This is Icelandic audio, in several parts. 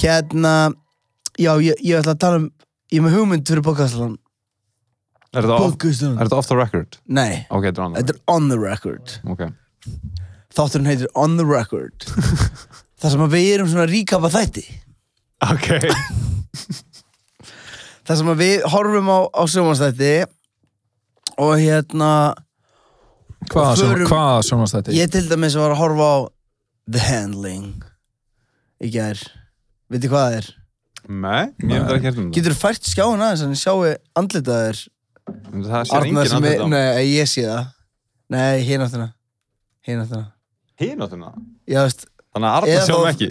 Hérna, já, ég, ég ætla að tala um, ég er með hugmynd fyrir podcastan. Er þetta off, the record? Nei, Ok, þetta er on the record. Ok. Þátturinn heitir On the Record. Það sem að við erum svona að ríkapa þætti. Ok. Það sem að við horfum á, á sjómanstætti og hérna, hvaða sjónast þetta? ég til dæmis var að horfa á The Handling í gær. Veitir hvað það er? Nei, ég hef þetta ekki hérna um það. Getur þú fært skjáin aðeins en sjáu andlitaðir Það Arnar enginn andlit er, á. nei, ég sé það. Nei, áttuna. Hinn áttuna. Já, veist, Þannig að Arnar Eða sjáum ekki.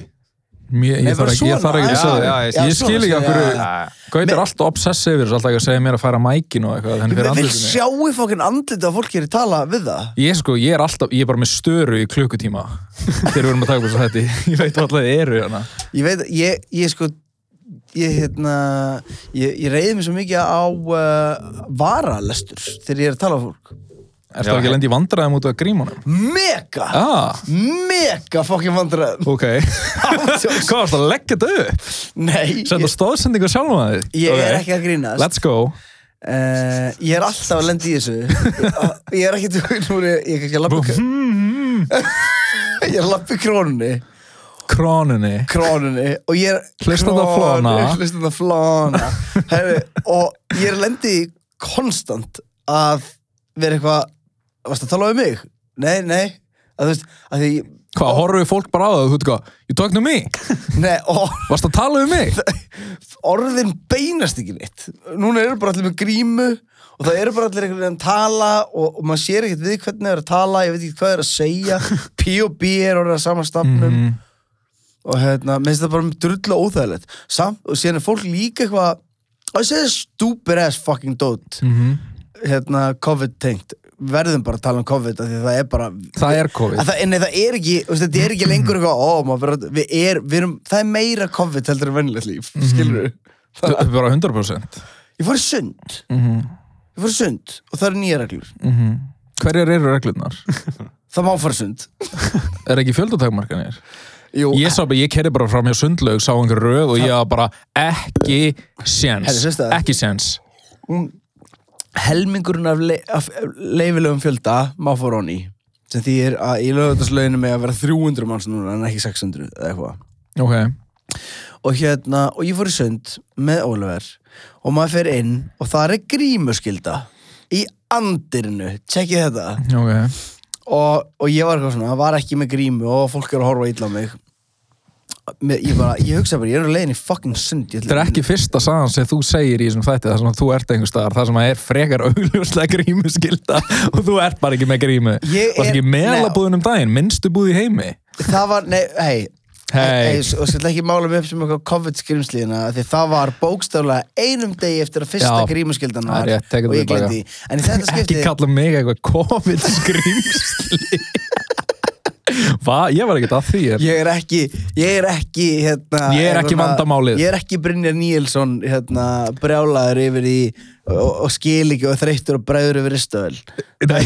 Mér, ég, bara þarf ekki, að segja það. ég- skil ekki. Nei. Gauti Men- er alltaf obsess yfir þessu, alltaf ekki að segja mér að færa mækin og eitthvað þannig Ég fyrir vil andlutinu. sjáu fokkin andlit að fólk er að tala við það. Ég sko, ég er alltaf, ég er bara með störu í klukkutíma þegar við erum að taka upp þessu hætti. Ég hérna. Ég ég, reyði mig svo mikið á uh, varalestur þegar ég er að tala við fólk. Ertu Já, ekki að lenda í vandræðum út af grímunum? Mega! Ah, Mega fokkin vandræðum. ok. Hvað varst að leggja þetta upp? Nei, Senda ég, stóðsendingu sjálfum að þið? ég er ekki að grínast. Let's go. Uh, ég er alltaf að lenda í þessu. ég er ekki, er ég, er ekki að lappa, ég er að lappa krónunni. Krónunni. krónunni og ég er Hlustandi á flóna. hlustandi á flóna Herri, og ég er lendi í konstant að vera eitthvað varst að tala um mig? Nei, nei að þú veist, að því Hvað, horfum við fólk bara á það, þú veit hvað, you talking to me? nei, og Varst að tala um mig? orðin beinast ekki neitt núna eru bara allir með grímu og það eru bara allir einhvern veginn að tala og, og maður sér ekkert við hvernig það er að tala ég veit ekki hvað er að segja P.O.B. er orðið að sama stafnum Mm. Og hérna, minnst það bara drullu óþægilegt. Samt, og síðan er fólk líka eitthvað að segja stupid ass fucking dot Mm hérna, COVID tengt. Verðum bara að tala um COVID það er bara Það er COVID. að það, en það er ekki, veist, þetta er ekki lengur eitthvað, ó, maður við, er, við erum það er meira COVID heldur en vennilegt líf. Mm -hmm. skilur Þú- Bara 100%. ég fór sund, Mm ég fór sund og það eru nýja reglur, Hverjar eru reglurnar? það má fara sund. Er ekki fjöldutakmarkanir? Jú, Ég sá bara, ég kerði bara fram hjá sundlaug, sá einhver röð og ég var bara ekki séns. Ekki séns. helmingurinn af, le, af leifilegum fjölda má fór honni sem þýðir að í lögutaslauginu með að vera 300 manns núna en ekki 600 eða eitthvað Ok. og hérna, og ég fór í sund með Oliver og maður fer inn og það er grímuskylda í andirinu, tjekkið þetta Ok. Og, og ég var eitthvað svona, var ekki með grímu og fólk er að horfa illa á mig með, ég bara, ég hugsa bara, ég er á leiðin í fucking sund Þetta er ekki fyrsta sagan sem þú segir í þessum þætti þar sem þú ert einhver staðar, þar sem að er frekar augljóslega grímuskylda og þú ert bara ekki með grímu. Varst ekki meðalabúðin um daginn, minnstu búð í heimi. það var, nei, hei Hey. Og sér ekki mála mig upp sem eitthvað COVID-skrimslíðina því það var bókstaflega einum degi eftir að fyrsta er var tekur og ég því. en í þetta Ekki skipti kalla mig eitthvað COVID skrýmsli. Va? Ég var ekkert að því. er- ég er ekki ég er ekki hérna, Ég er ekki hérna, vandamálið. ég er ekki Brynjar Níelsson hérna, brjálaður yfir í og, og skil ekki og þreyttur og bræður yfir istöðul Nei.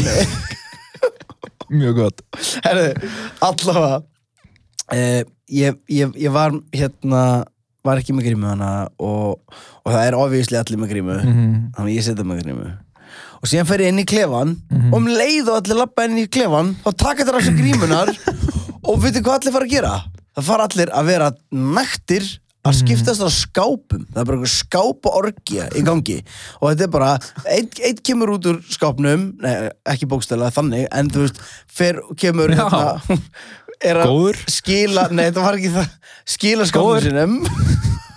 Mjög gott. Allavega uh, ég, ég, ég var hérna var ekki með grímu hana og, og það er ofíslega allir með grímu. Mhm. þannig að ég setja með grímu. Og síðan fer ég inn í klefan og um leið og allir lappa inn í klefan þá taka þér sér grímunar og veitir hvað allir fara að gera. Það fara allir að vera nættir að skiptast á skápum. Það er bara skáp og orgja í gangi. Og þetta er bara, einn ein kemur út úr skápnum, nei, ekki bókstæðlega þannig, en þú veist, fer, kemur hérna, er að Góður. skila, nei þetta var ekki það skila Góður. sinum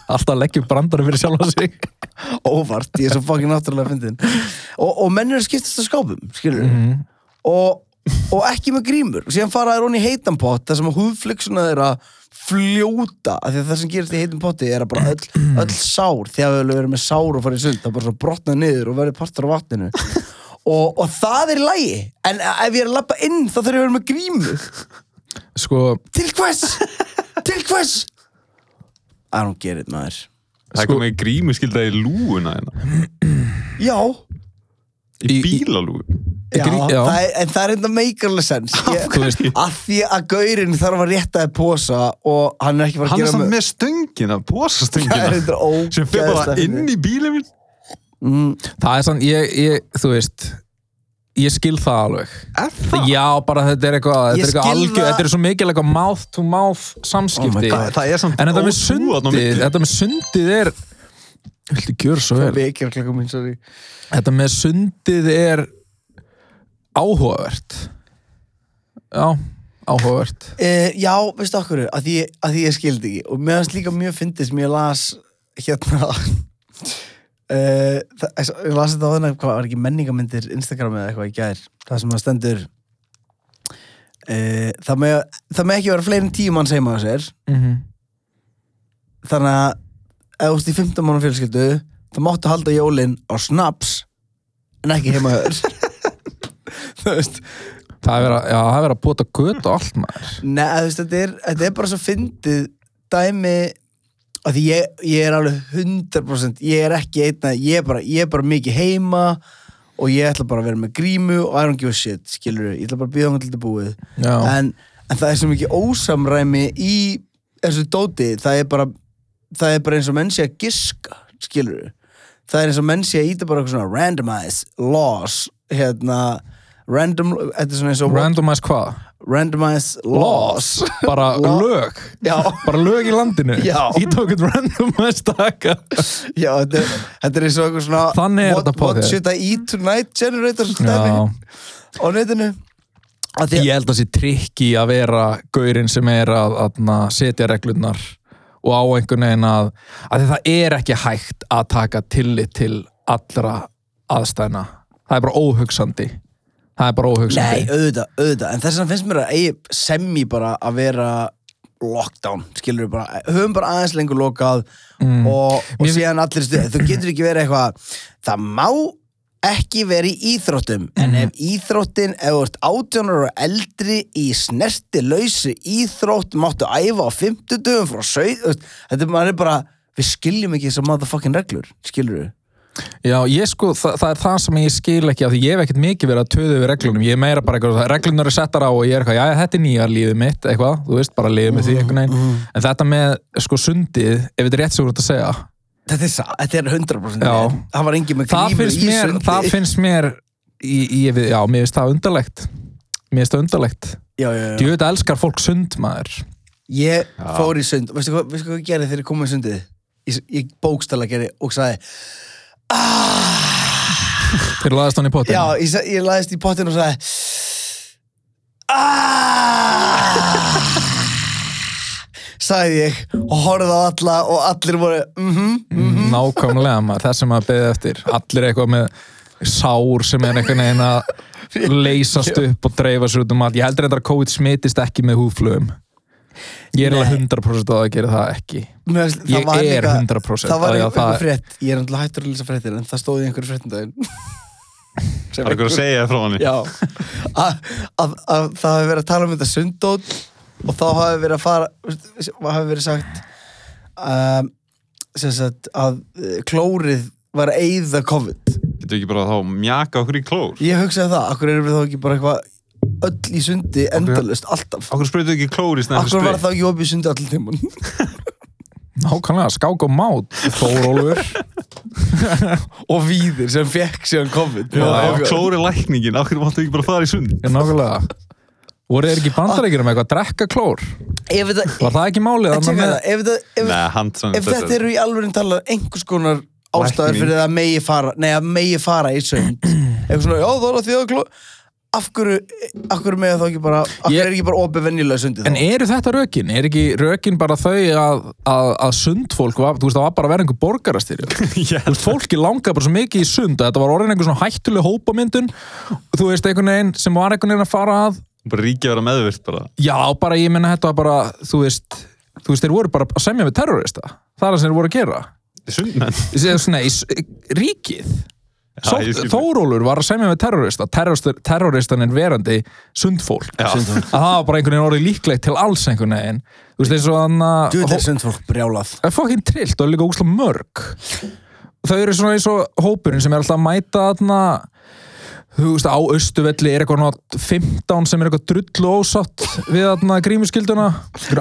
Alltaf að leggja upp brandari fyrir sjálfa sig. óvart, ég er svo fucking náttúrulega fyndin og, og menn er að skiptast á skápum skilur Mhm. og, og ekki með grímur síðan fara þær honni í heitan pott þar sem að húðflixuna að fljóta af því að það sem gerist í heitan potti er að bara öll, öll sár þegar við verðum með sár og farið í sund það bara svo brotna niður og verður partur á vatninu og, og það er í lagi en ef ég er að lappa inn þá þarf ég að vera með grímu sko, til hvers? til hvers? I don't get it maður. Það er Sko- komið grímuskylda í lúuna hérna. já, Í bílalúu já, Grí- já. Það er, en það er enda meikarlega sens ég, þú veist að því að gaurinn þarf að rétta þér posa og hann er ekki bara að Hann er gera samt með stöngina, það er posastöngina þetta sem fer bara inn í bílinn. Minn mm, það er sann, ég, ég, þú veist ég skil það alveg. Er það? já, bara þetta er eitthvað, þetta er eitthvað algjör það- þetta er svo mikil eitthvað mouth to mouth Oh my samskipti God. Það, það er samt en þetta með sundið milli. þetta með sundið er viltu gjör svo vel? Vekir klokkum minn, sorry. Þetta með sundið er áhugavert. Já, áhugavert. Uh, já, veistu okkur, að því, að því ég skildi ekki. Og mér finnst líka mjög fyndið sem ég las hérna uh, ég las þetta á þennan hvað var ekki menningamyndir Instagram eða eitthvað í gær? Það sem það stendur uh, það, með, það með ekki vera fleiri en tíu mann segjum á sér. Mm -hmm. þannig að ef þú ert í 15 mann fjölskyldu þá máttu halda jólin á snaps en ekki heima höður þú veist. Það er verið að, búta gött og allt maður. Nei, veist, þetta er, þetta er bara svo fyndið dæmi að því ég, ég er alveg 100% ég er ekki einna, ég er bara, ég er bara mikið heima og ég ætla bara að vera með grímu og I don't give a shit, skilur ég ætla bara að býða til þetta búið. En, en það er svo mikið ósamræmi í þessu dóti. Það er bara, það er bara eins og menn sé að giska, skilur það er eins og menn sé að íta bara eitthvað svona randomize laws hérna, random, þetta er svona eins og randomize hvað? Randomize laws bara Law. lög. Já. bara lög í landinu. Já. í tókut randomize taka. Já, þetta er, þetta er eins og eitthvað svona Þannig er what, þetta What podcast. should I eat tonight generator stæmi á netinu. Að því ég held að sé trikki að vera gaurinn sem er að, að setja reglurnar og á einhvern veginn að, að því það er ekki hægt að taka tillit til allra aðstæðna. Það er bara óhugsandi það er bara óhugsandi. Nei, auðvitað, auðvitað, en þess vegna finnst mér að eigi semmi bara að vera lockdown, skilur við bara. Höfum bara aðeins lengur lokað Mm. og, og síðan allir stuð þú getur ekki verið eitthvað það má ekki vera í íþróttum. En Mhm. ef íþróttin ef þú ert 18 ára og eldri í snerti lausi íþrótt máttu æfa á 50 dögum frá sög þetta er maður bara við skiljum ekki þessar motherfucking reglur skilur við Já, ég sko, það, það er það sem ég skil ekki af því ég hef ekkert mikið verið að töðu við reglunum. Ég er meira bara eitthvað, reglunar er settar á og ég er eitthvað, já, þetta er nýja lífið mitt, eitthvað þú veist, bara lífið með því einhvern veginn. en þetta með, sko, sundið, ef þetta er rétt sem þú ert að segja. Þetta er, þetta er 100% Já. það var engin með það grímur finnst í mér, sundi. það finnst mér í, í, já, mér finnst það undarlegt. Mér finnst það undarlegt. Já, já, já. Ég veit elskar fólk sund, maður. Ég Já. fór í sund, veistu hvað, veistu hvað "Ah." Þeir laðast hann í pottin Já, ég, ég laðist í pottin og sagði "Ah." sagði ég og horfði á alla og allir voru mhm, mhm. Nákvæmlega maður, það sem maður beðið eftir. Allir eitthvað með sár sem er einhvern veginn að leysast upp og dreifa sér út um allt. Ég heldur þetta að COVID smitist ekki með húflugum Ég er alveg 100% að það gerir það ekki. Mér það Ég var er líka- 100% Það var einhver frétt, ég er náttúrulega hættur að lýsa fréttir en það stóði í einhverju fréttindaginn Það er eitthvað að segja það frá hann það hafi verið að tala um þetta sundót og þá hafi verið að fara hafi verið sagt um, sem sagt að eh, klórið var að eyða COVID. Getur ekki bara þá mjaka okkur í klór? Ég hugsaði það, akkur erum við þá ekki bara eitthvað öll í sundi endalust alltaf. Okkur spröytu ekki klór í snæðan akkur var það ekki opið í sundi allir tímun Nákvæmlega, skák og mát Þórólfur og víðir sem fekk síðan COVID. Ef klór er lækningin, okkur máttu ekki bara fara í sund? Já, nákvæmlega. Voru þeir ekki bandarækjur með eitthvað að drekka klór? ef þetta Var það ekki málið? það, ef ef, þetta eru í alveg tala einhvers konar ástæður fyrir að megi fara nei, að megi fara í sund. Eitthvað svona, já það er að því að kló af hverju, af hverju með þá ekki bara af hverju er ekki bara opið venjulega sundi þá? En eru þetta rökin? Er ekki rökin bara þau að, að, að sundfólk var, þú veist, það var bara að vera einhver borgarastyrjum? Þú veist, fólki langaði bara svo mikið í sund að þetta var orðin einhver svona hættuleg hópamyndun. Þú veist, einhvern veginn sem var einhvern veginn að fara að bara ríkja að vera meðvirt bara. Já, bara ég menna þetta var bara þú veist, þú veist, þeir voru bara að semja við terrorista. Það er það sem þeir voru að gera. Sundmenn s- ríkið Þórólur var að semja með terrorista. Terroristan er verandi sundfólk að það var bara einhvern veginn orðið líklegt til alls einhvern veginn. Þú veist eins og hann Þú að veit er sundfólk brjálað. Það er fokkin trillt og líka úsla mörg. Þau eru svona eins og hópurinn sem er alltaf að mæta þarna. Þú veist á austuvelli er eitthvað svona 15 sem er eitthvað drullu ósatt við þarna grímuskilduna. Það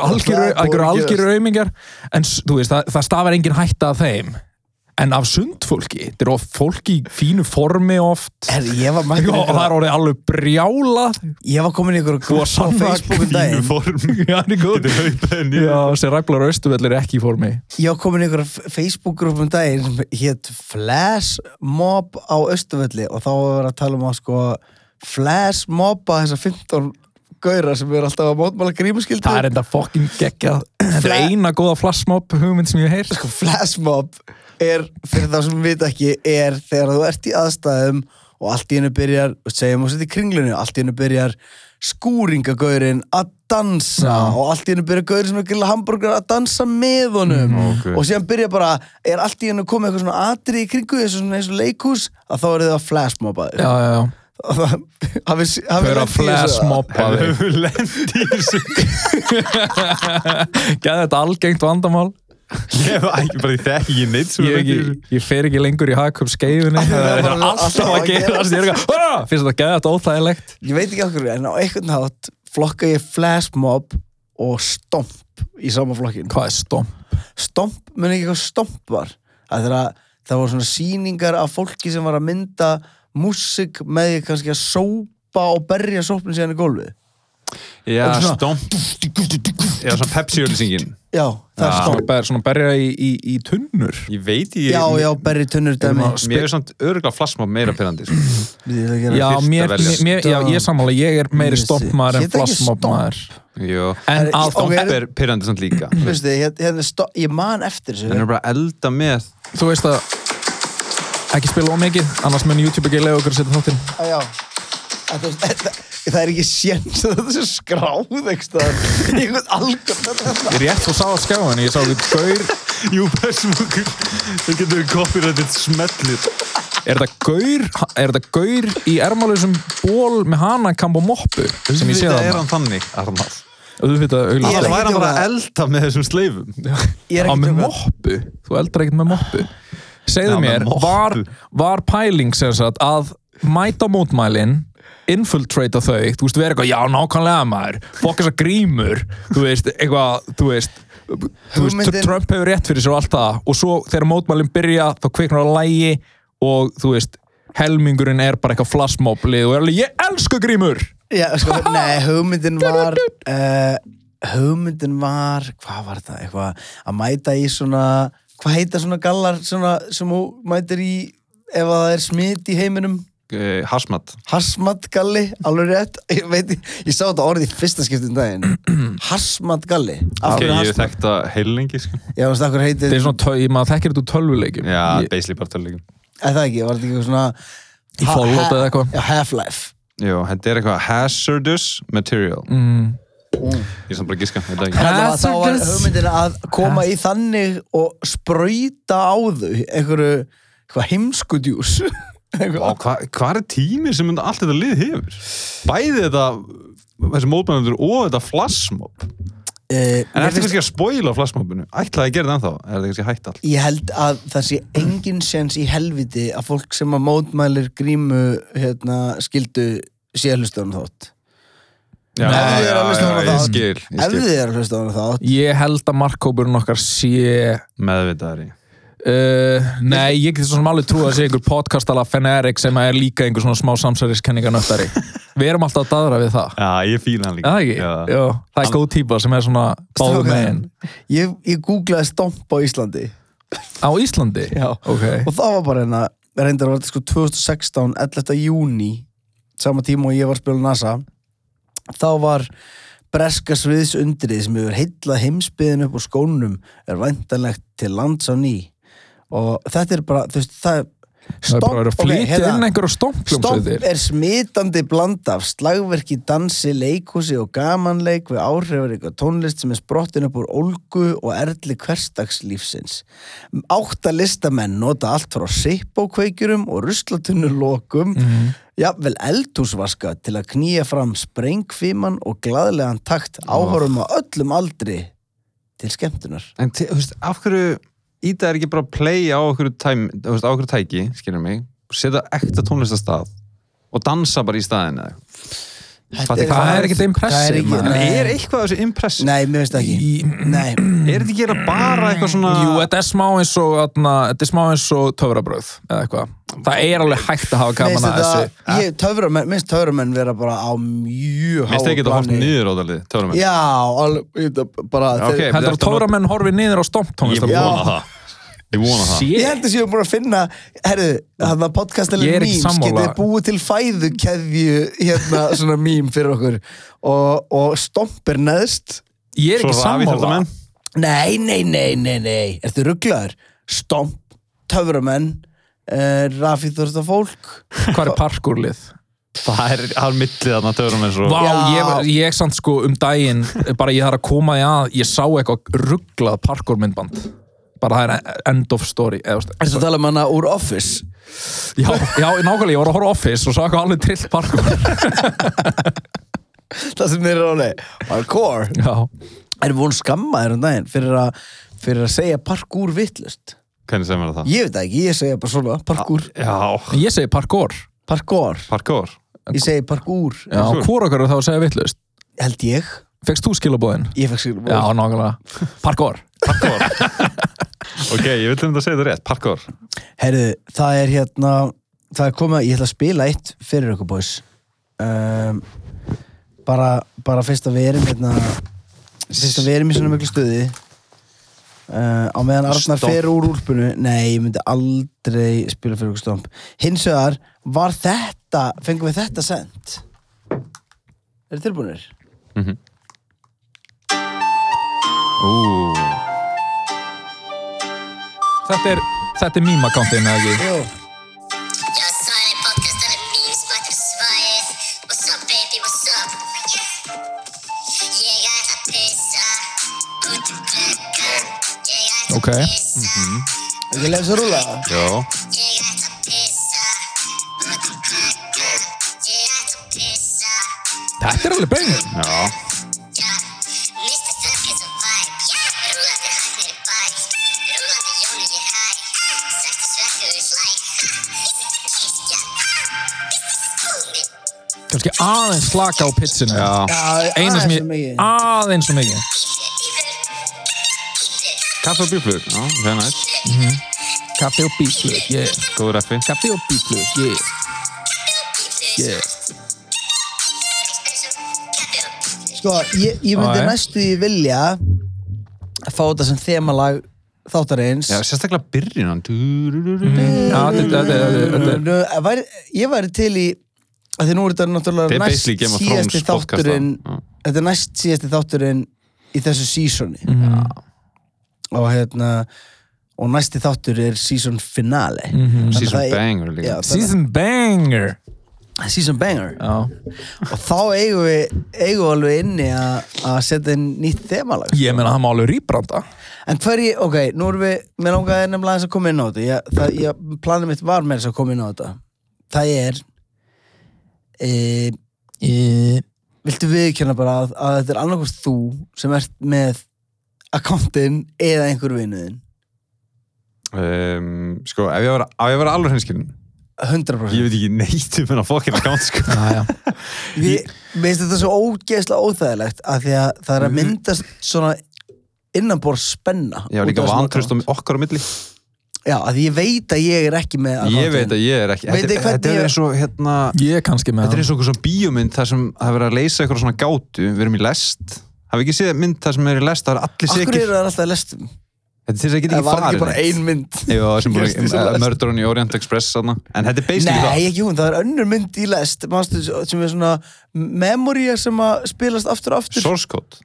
er að algjöru aumingar en þú veist það, það stafar engin hætta af þeim en af sundfólki þetta er of fólki í fínu formi oft. Er, og það er orðið alveg brjála. Ég var komin í ykkur Þú var á sanna Facebook um Fínu daginn. Já, hann er. Já, sem ræflar á austuvelli er ekki í formi. Ég var komin í ykkur Facebook-grúf um daginn sem hétt Flash Mob á Östuvelli og þá var verið að tala um að sko Flash Mobba þessar 15 gaurar sem er alltaf að mótmála grímuskildu Það er enda fokkin geggjað. Þetta er eina góða flashmob hugmynd sem ég hef heyrt. Sko Flash Mob er, fyrir þá sem við vita ekki, er þegar þú ert í aðstæðum og allt í hennu byrjar, segjum og setja í kringlunni, allt í hennu byrjar skúringagaurin að dansa Já. og allt í hennu byrjar gaurin sem er grilla hambúrgar að dansa með honum. Mm, ok. og síðan byrja bara, er allt í hennu komið eitthvað svona atri í kringu eins og leikhús að þá er þið að flashmobaður Já, já, já. Og það eru að flashmobba þig lendi í þessu. Gæði þetta algengt vandamál Ég hef ekki bara í þekki ekki neitt sem ég, ég, ég fer ekki lengur í hagköp skeifunni. Það er alltaf að að gerast. Ég er ekki að Finnst þetta gæði þetta óþægilegt. Ég veit ekki okkur, en á einhvern hátt flokka ég flashmob og stomp í sama flokkin Hvað er stóm? Stomp, muni ekki hvað Stomp var. Að þeirra, það voru svona sýningar af fólki sem var að mynda músik með því kannski að sópa og berja sópnin síðan í gólfið Já, svona- stomp. Já, svona Pepsi-ölsingin já, það er Já. Stomp. Svona, ber, svona berja í, í, í tunnur. Ég veit ég já, já, berri tunnur dæmi. Erum Mér er samt örgulega flassmátt meira pyrrandi sko. Já, mér, mér, já, ég er sammála Ég er meiri stompmaður en Jú En Er- Stomp er pyrrandi samt líka. Veistu, hérna, hérna, er Stomp- ég man eftir þessu. Er bara elda með. Þú veist að ekki spila ómikið, annars mun YouTube ekki leiða okkur að setja þáttinn. Að já að þetta- það er ekki séns að þetta sé skráð eitthvað einhvern algjörn þetta Ég rétt og sá að skjáin, ég sá því gaur. Jú, persmúkur Það getur við copyrighted smellir Er þetta gaur, er þetta gaur í ermálusum ból með hanakamp og moppu sem ég sé Það það er hann þannig, Arnald. Það væri hann bara að elda með þessum sleifum. Ég er Á ekki með moppu, þú eldrar ekkert með moppu. Segðu Já, mér, var, var pæling sem sagt að mæta mótmælin infiltrata þau, þú veist, vera eitthvað já, nákvæmlega maður, fokk þessar grímur. Þú veist, eitthvað, þú veist Hugmyndin- Trump hefur rétt fyrir sér og allt það. Og svo þegar mótmælin byrja þá kviknar á lægi og þú veist helmingurinn er bara eitthvað flashmoblið og er alveg, ég elska grímur. Já, sko, nei, hugmyndin var uh, hugmyndin var hvað var það, eitthvað að mæta í svona, hvað heita svona gallar svona, sem þú mætir í ef að það er smit í heiminum uh, Hasmat Hasmat galli, alveg rétt. Ég veit, ég sá þetta orðið í fyrsta skiptum daginn. Hasmat galli. Af hverju ég hef Hasmat? þekkt það heilengi sko. Já, veist, akkur heitir þetta er svona, tö- ég maður þekkir þetta úr tölvuleikjum. Já, Ég- basically bara töluleikum Er það ekki, var þetta ekki eitthvað svona Í Fallout eða eitthvað? Já, Half-Life. Jú, þetta er eitthvað hazardous material. Mm. Ég er samt bara að giska, þetta ekki. Allavega, þá var Hazardous. hugmyndin að koma í þannig og sprauta á þau einhverju eitthvað heimskudjús hvað hva er tími sem allt þetta lið hefur? Bæði þetta þessi mótmælendur og þetta flashmob Eh, En ertu kannski að spoila flashmobinu? Ætlaði að gera það ennþá? Er það kannski hætt allt? Ég held að það sé engin séns í helviti að fólk sem að mótmælir grímu hérna, skildu sé að hlusta á hana þátt Já, Ef þið eru að hlusta á hana ég þátt. skil, Ef þið eru að hlusta á hana þátt ég held að markkópurinn okkar sé Meðvitaðari Uh, nei, ég geti svo sem alveg trú að sé einhver podcastala Feneric sem er líka einhver svona smá samsæriskenninganöftari Við erum alltaf að daðra við það Já, ég fíla hann líka Það ekki? Já. Já, það er góð típa sem er svona báðu megin Ég, ég googlaði stomp á Íslandi Á Íslandi? Já. Ok og það var bara hérna reyndar var þetta sko 2016, 11. júni sama tíma og ég var að spila NASA þá var breska sviðsundrið sem hefur heillað heimsbyðin upp úr skónum er væntanlegt til lands á ný og þetta er bara, þú veist, það Það er bara að vera að flytja hérna. inn einhverju Stomp stompljómsveitir er smitandi bland af slagverki, dansi, leikhúsi og gamanleik við áhrifaríka tónlist sem er sprottin upp úr ólgu og erli hversdagslífsins. Átta listamenn nota allt frá sippókveikjurum og ruslatunnurlokum, Mhm. jafnvel eldhúsvaska til að knýja fram sprengfíman og glaðlegan takt áhorum á öllum aldri til skemmtunar. En þú veist, af hverju Íta er ekki bara að play á okkur, tæm, veist, á okkur tæki, skilur mig setja ekta tónlistastað og dansa bara í staðin eða Þetta Fattu er- Það er ekkert það er er eitthvað af þessu impressive? Nei, mér finnst það ekki. Í- Nei. Er þetta ekki bara eitthvað svona Jú, þetta er smá eins og atna, þetta er smá eins og töfrabröð eða eitthvað. Það er alveg hægt að hafa að finnst þessu. þetta- ég- töframenn- Mér finnst töframenn vera bara á mjög Mér finnst ekki að horfa plani. niður á það töframenn Já, alveg, bara Ok. þeir, Heldur að Þetta töframenn horfi niður á Ég stomptónlist? Já. vona það Ég vona það Ég held að séu búin að finna herru, hann að Ég podcastalinn memes getið búið til fæðu keðju hérna svona mím fyrir okkur og, og stomp er neðst Ég er ekki sammála. Nei, nei, nei, nei, nei Ertu rugglaður? Stomp, töframenn uh, Rafið þurfta fólk Hvað er parkourlið? Það er, það er millið þarna töframenn svo Vá, Já. ég, ég samt sko um daginn bara ég þarf að koma því að ég sá eitthvað rugglað parkourmyndband bara það er end of story Ertu að tala um hana úr Office? já, já, nákvæmlega, ég var að horfa á Office og sá eitthvað alveg trill parkour. Það sem þeir eru alveg Hardcore. Já, Erum við hún skammaðir um daginn fyrir að, fyrir að segja parkour vittlust? Hvernig segir maður það? Ég veit ekki, ég segja bara svona parkour. Já, ég segi parkour. Parkour, parkour? Ég segi parkour. Já, okkar er þá að segja vittlust Held ég. Fekst þú skilabóðin? Ég fekk sér Já, nákvæmlega. Parkour. Parkour Ok, ég vil um þetta að segja þetta rétt, parkour. Herðu, það er hérna Það er komið, ég ætla að spila eitt fyrir ykkur boys. Um, bara, bara fyrst að við erum hérna Fyrst að við erum í svona miklu stuði. Uh, Á meðan Arnar fer úr úlpunu Nei, ég myndi aldrei spila fyrir ykkur stomp. Hins vegar var þetta Fengum við þetta sent? Er tilbúinir? Ú, Þetta er, þetta er mím-akkántin, eða ekki? Jú. Jag sa det podcast eller memes back to svaj What's up baby, what's up? Jag äter pizza Ut i klockan Jag äter Okej. pizza Ekki leið svo rúla já Jag äter pizza Ut i klockan Jag äter pizza Þetta er alveg bengur Ja Já, aðeins slaka á pitsinu Einu sem aðeins ég, svo mikið. aðeins svo mikið. Kaffe og bíflur, já, það er næst. Kaffi og bíflug, yeah. Góður effi. Kaffi og bíflug, yeah. Yeah. Sko, ég, ég myndi já. næstu í vilja að fá þetta sem þemalag þáttarins. Já, sérstaklega byrjunan. Já, þetta, væri, ég væri til í því nú er þetta náttúrulega næst síðasti þátturinn þetta er næst síðasti þátturinn í þessu sísoni Mhm. og hérna og næsti þáttur er season finale. Þannig að Season það er- banger líka. Já, Season banger. Season banger. Já. Og þá eigum við eigum við alveg inni að að setja inn nýtt þemalag. Ég meina það má alveg rýbranda En hverji, ok, nú erum við, mér langaði nefnilega að koma inn á þetta. Ég, það, ég, planið mitt var með þess að koma inn á þetta. Það er, e, Í viltu viðkjanna bara að, að þetta er annarkvæmst þú sem ert með akkántin eða einhver vinuðin. um, Sko, ef ég var, ef ég var alveg hinskilin 100%. Ég veit ekki neitt um hennar fokkin account sko Já, já Við, veist þetta svo ógeðslega óþægilegt að því að það er að myndast svona innanbor spenna. Út líka um okkar á milli Já, að ég veit að ég er ekki með Ég veit að ég er ekki Veit Þetta þið er- hvernig þetta er ég- eins og hérna Ég er kannski með Þetta er eins og svona bíómynd þar sem það er verið að leysa eitthvað svona gátu Við erum í lest Hafið ekki séð mynd þar sem er í lest Það er allir Akkur sikir eru það alltaf lestum? Þetta er þess að ég get Það ekki var ekki farið bara ein mynd. Jú, sem Gerst í sem búin lest. Mördur í Orient Express þarna. En þetta er basically Nei, það ekki hún, það er önnur mynd í lest manstu, sem er svona memoria sem að spilast aftur og aftur Source code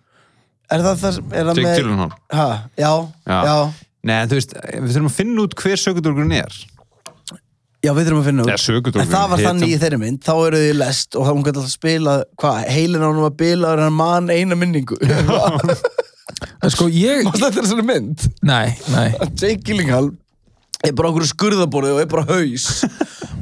Er það það er það Jake með Gyllenhaal ha, Já, já, Já. Nei, en þú veist, við þurfum að finna út hver sökudurgurinn er. Já, við þurfum að finna út. Eða sökudólfin, En það var þannig í þeirri mynd, þá eru þið lest og þá hún gæti alltaf spila, hvað, heilin á hún var bilaður en hann man eina minningu. En sko ég, Mást þetta er þessari mynd? Nei, nei. Að Jake Gyllenhaal er bara okkur skurðaborðið og er bara haus.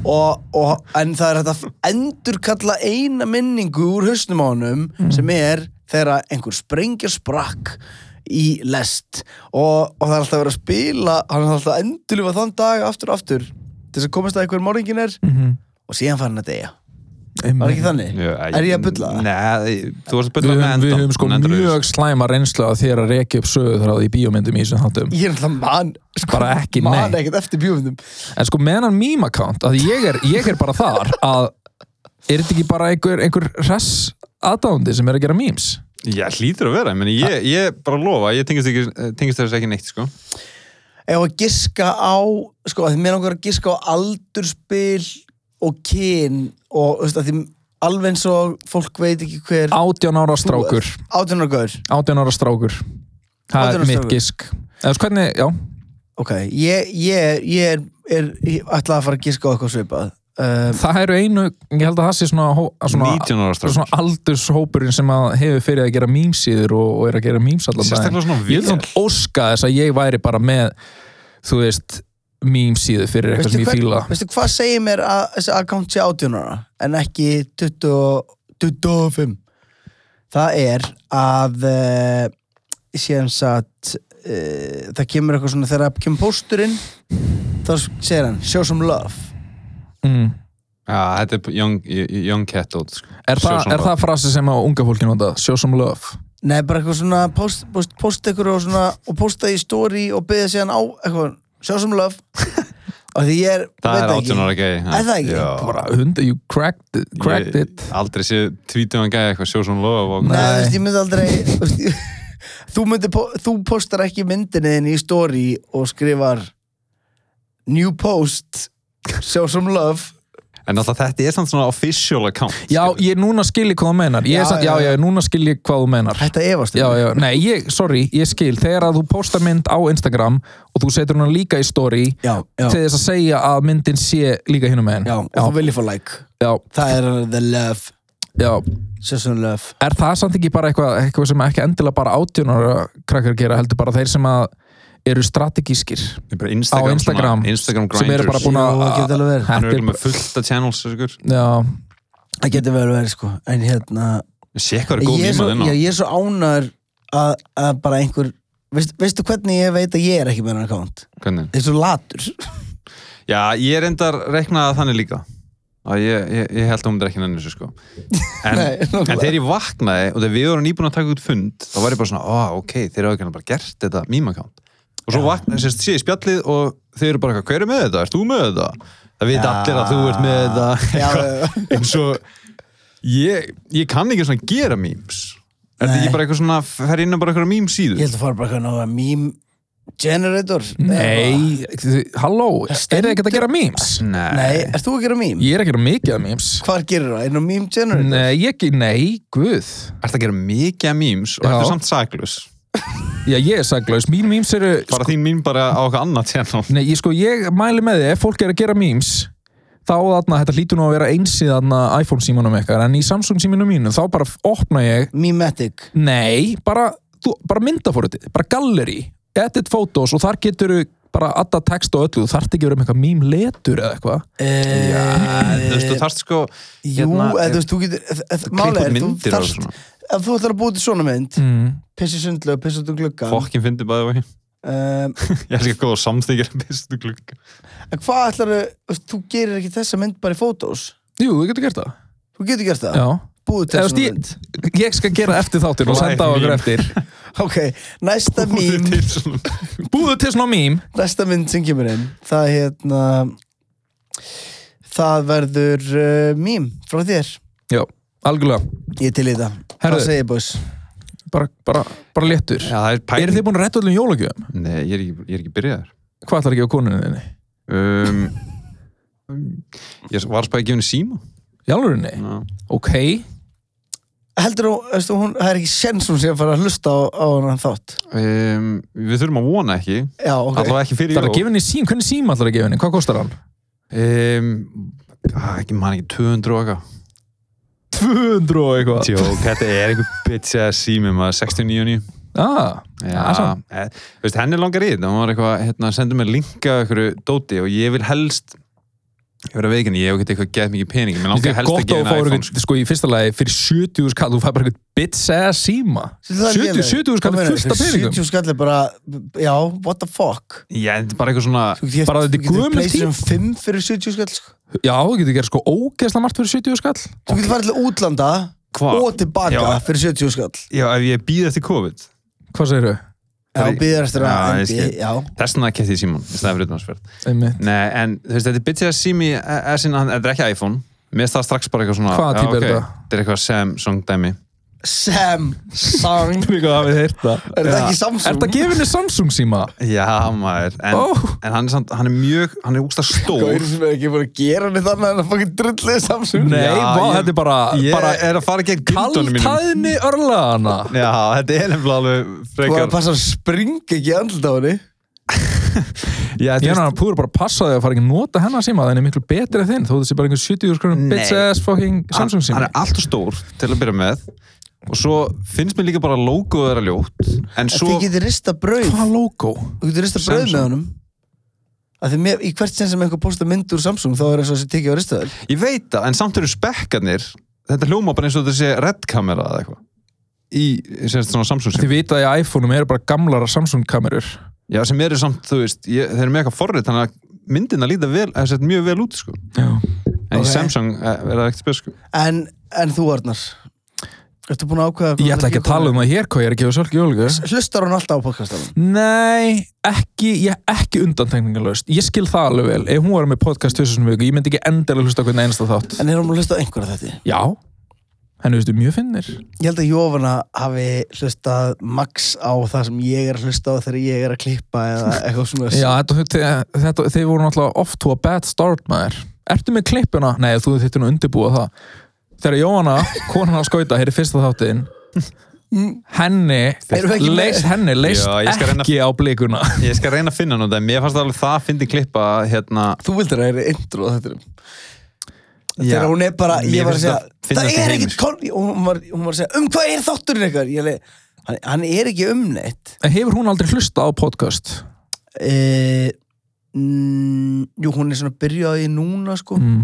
Og, og, en það er að endur kalla eina minningu úr hausnum á honum sem er þegar einhver sprengja sprakk í lest og, og það er alltaf verið að spila hann er alltaf að endurlifa þann dag aftur og aftur til þess að komast að einhver morgingin er Mhm. og síðan fara hann að deyja var ekki þannig? Já, er ég að bulla? Nei, þú varst að Við bulla með endan við höfum sko mjög slæma reynslu að þér að rekja upp söguþráð í bíómyndum í þessum þáttum ég er alltaf man sko, Bara ekki, man nei. ekkert eftir bjóðum En sko með hann meme account að ég er, ég er bara þar að er þetta ekki bara einhver, einhver hress aðdándi sem er að gera memes? Já, hlýtur að vera, meni, ég, ég bara lofa ég tengist, ekki, tengist þess ekki neitt sko. ef að giska á sko, að því mér langar að giska á aldurspil og kyn og þú veist, að því alveg eins og fólk veit ekki hver 18 ára strákur. 18 ára gaur. 18 ára strákur. Það 18 er mitt gisk. Eða sko hvernig, já, ok, ég, ég, ég er, er ég ætla að fara að giska á eitthvað svipað um, það eru einu ég held að það sé svona, svona, 19 ára strákur. svona aldurshópurinn sem að hefur fyrir að gera mýmsíður og, og er að gera mýms allan Sérstaklega svona ég vil vel. svona óska þess að ég væri bara með þú veist mýmsíðu fyrir eitthvað sem ég fíla veistu hvað segir mér að þessi account sé 18 ára en ekki 20, 25 það er að uh, séum satt uh, það kemur eitthvað svona þegar það kemur pósturinn þá segir hann show some love mm. Já, þetta er young, young cat old, sko. er, Show það, some er love. það frasi sem að unga fólki nota show some love Nei, bara eitthvað svona post, post, post eitthvað og svona og posta í story og byggja síðan á eitthvað, show some love og því ég er, Það veit er ekki. 18 ára gæi Er það ekki? Já. bara hunda, you cracked it, cracked Ég- it. Aldrei sé tvítuðan gæi eitthvað svona lofa og... Nei, þú veist, ég myndi aldrei þú myndi, þú postar ekki myndinni í story og skrifar new post show some love. En alltaf þetta er svona official account já, ég núna skilji hvað þú menar ég, Já, er samt- já, já, já, núna skilji hvað þú menar Þetta efast um Já, já, nei, ég, sorry, ég skil. Þegar að þú postar mynd á Instagram og þú setur hana líka í story já, já, til þess að segja að myndin sé líka hinum megin. Já, og þú viljið fá like. Já, Það er the love, já. show some love. Er það samt ekki bara eitthvað, eitthvað sem ekki endilega bara átjónara krakkar gera, heldur bara þeir sem að eru strategískir er Instagram, á Instagram, svona, Instagram sem eru bara búin að það getur alveg verið. Hann er með fullt af channels Það getur vel verið sko. En hérna ég er, svo, já, ég er svo ánæður að, að bara einhver veist, Veistu hvernig ég veit að ég er ekki með hann account? Hvernig? Það er svo latur. Já, ég er endar reiknað þannig líka. Að ég, ég, ég held að hún er ekki nenni þessu sko. En, en þegar ég vaknaði og þegar við vorum nýbúin að taka út fund þá var ég bara svona, ó, ok, þeir eru ekki bara gert þetta meme-account og svo vaknaði, sérst, sé ég spjallið og þeir eru bara, eitthvað, hver er með þetta? Ert þú með þetta? Það veit allir að þú ert með þetta en svo ég, ég kann ekki svona gera memes er þetta ekki bara eitthvað svona fer inn á bara eitthvað meme síðu Ég held að fara bara eitthvað náða meme generator nei, halló, er þið ekkert að gera memes? Nei, ert þú að gera meme? Ég er ekki að gera mikið af memes Hvar gerir það? Einn á meme generator? Nei, ég ekki, nei, guð Ert að gera mikið af memes og Já. ertu samt saklaus Já, ég er saglaus, mín memes eru bara þín meme bara á eitthvað annað channel Nei, ég sko, ég mæli með þið, ef fólk er að gera memes þá þarna, þetta hlýtur nú að vera einsið þarna iPhone símanum eitthvað, en í Samsung símanum mínu þá bara opna ég, Memetic nei, bara, þú, bara myndafóritið, bara gallery edit photos og þar getur bara alltaf text og öllu, þú þarft ekki að vera með eitthvað meme letur eða eitthvað. Já, þú veist, þú þarft sko Jú, hérna, eða þú veist, þú getur er, þú þarft. Ef þú ætlar að búið til svona mynd mm. Pissi sundlu, pissi út um gluggan fokkin fyndi bæði vegi um, ég er ekki góð að samþykja bestu klukk En hvað ætlar þú Þú gerir ekki þessa mynd bara í fótós Jú, þú getur gert það. Þú getur gert það? Já, Búið til eða svona mynd. ég skal gera eftir þáttir og senda á okkur eftir. Ok, næsta mím Búðu til svona meme. Næsta mynd sem kemur inn Það hérna Það verður uh, mím frá þér algjörlega, Ég er til í það Herðu. Hvað segir boss? bara, bara, bara léttur er Eru þið búin að retta öllum jólagjöfum? Nei, ég er ekki, ég er ekki byrjaðar Hvað ætlar ekki á konunni þinni? um, Ég var spæði að gefa henni síma Í alvörinni? Já. Ok Heldur þú, það er ekki sens hún sé að fara að hlusta á, á hann þátt um, Við þurfum að vona ekki Já, ok Allavega ekki fyrir Það er að jól gefa hvernig síma ætlar að gefa henni? Hvað kostar hann? um, ekki man ekki 200 og eitthvað 200 og eitthvað. Tjók, þetta er einhver bitch að sími maður 69 ah, ja, e, veist, henni langar í þetta. Hún var eitthvað, hérna, sendur mér linka einhverju dóti og ég vil helst ég verið að veikinni, ég hef ekki eitthvað gett mikið pening mér langar er helst að þú fáir iPhone eitthvað, sko, í fyrsta lagi fyrir 70 skall, þú fær bara eitthvað bits ass síma 70 70 skall er fullt af peningum. 70 skall er bara, já, what the fuck? Já, þetta er bara eitthvað svona getur- Bara þetta er þú getur gömul PlayStation 5 fyrir 70 skall sko. Já, þú getur gert sko ógeðslega margt fyrir 70 skall Þú getur farið til útlanda Hva? og tilbaka Já. fyrir 70 skall Já, ef ég býð eftir COVID. Hvað segir þau? Já, er- býður eftir að þess vegna kæfti ég Simon í staðan fyrir Einmitt. Nei, en þú veist, þetta er bitch að sími S-in, þetta er ekki iPhone. Mér það strax bara eitthvað svona Hvaða já, týpa er þetta? Þetta er eitthvað Samsung dæmi Samsung Líka hafið heyrt það. Er þetta ekki Er Samsung? þetta gefinni Samsung síma? Já, maður En, Ó. en hann, er samt, hann er mjög, hann er úgsta stór. Gauður sem er ekki búin að gera annað en að fucking drullið Samsung. Nei, Já, vá, ég- þetta er bara, Ég bara er að fara gegn gildunum mínum. kaltæðni örlaðana Já, þetta er nefnilega alveg Þú var að frekar passa að springa ekki andlut á henni. Já, Ég er að púður bara að passa þig að fara ekki að nota hennar síma það er miklu betri en þinn, þó þessi bara einhver 70 skrunum bits ass fucking Samsung hann, síma. hann er alltaf stór til að byrja með og svo finnst mér líka bara logoð þeirra ljótt en svo þið getur rista brauð Hvað logo? Þú getur rista brauð með honum að því mér, í hvert sinn sem einhver postar mynd úr Samsung þá er eins og þessi tekið á ristaðal ég veit það, en samt eru spekkarnir þetta hljóma bara eins og þetta sé red kamera eða eitthvað í semst svona Samsung Þið vita að í iPhone-um eru bara gamlara Samsung kamerur já, sem eru samt, þú veist ég, þeir eru með eitthvað forrið, þannig að myndina líta vel, eða sett mjög vel út sko. Já en Ok. í Samsung eh, er það ekkert spil sko. en, en þú Arnar Ertu búin að ákveða Ég ætla ekki að tala um það hér hvað ég er að gefa svolítið jólgu. Hlustar hún alltaf á podcastanum? Nei, ekki, ég, ekki undantekningalöst Ég skil það alveg vel. Ef hún var með podcast sem viku, ég myndi ekki endilega hlusta hvernig einasta þátt. En er hún að hlusta á einhverja þetta? Já, henni veistu mjög finnir Ég held að Jófana hafi hlustað max á það sem ég er að hlusta á þegar ég er að klippa eða eitthvað svona Já, þetta, þetta, þetta, þeir voru náttúrulega Þegar Jóhanna, konan á skauta, hér er fyrsta þáttin Henni ekki leist, henni leist Já, skal reyna- ekki á blikuna ég skal reyna að finna nú þetta, mér fannst það alveg það að fyndi klippa hérna, Þú vildir að það er intro þetta. Þegar hún er bara, ég var að segja það Það í er heimi, ekkert kon og hún var, hún var að segja, um hvað er þátturinn ykkar? Ég leið, hann, hann er ekki um neitt En hefur hún aldrei hlusta á podcast? e, mm, Jú, hún er svona byrjaði núna sko Mm.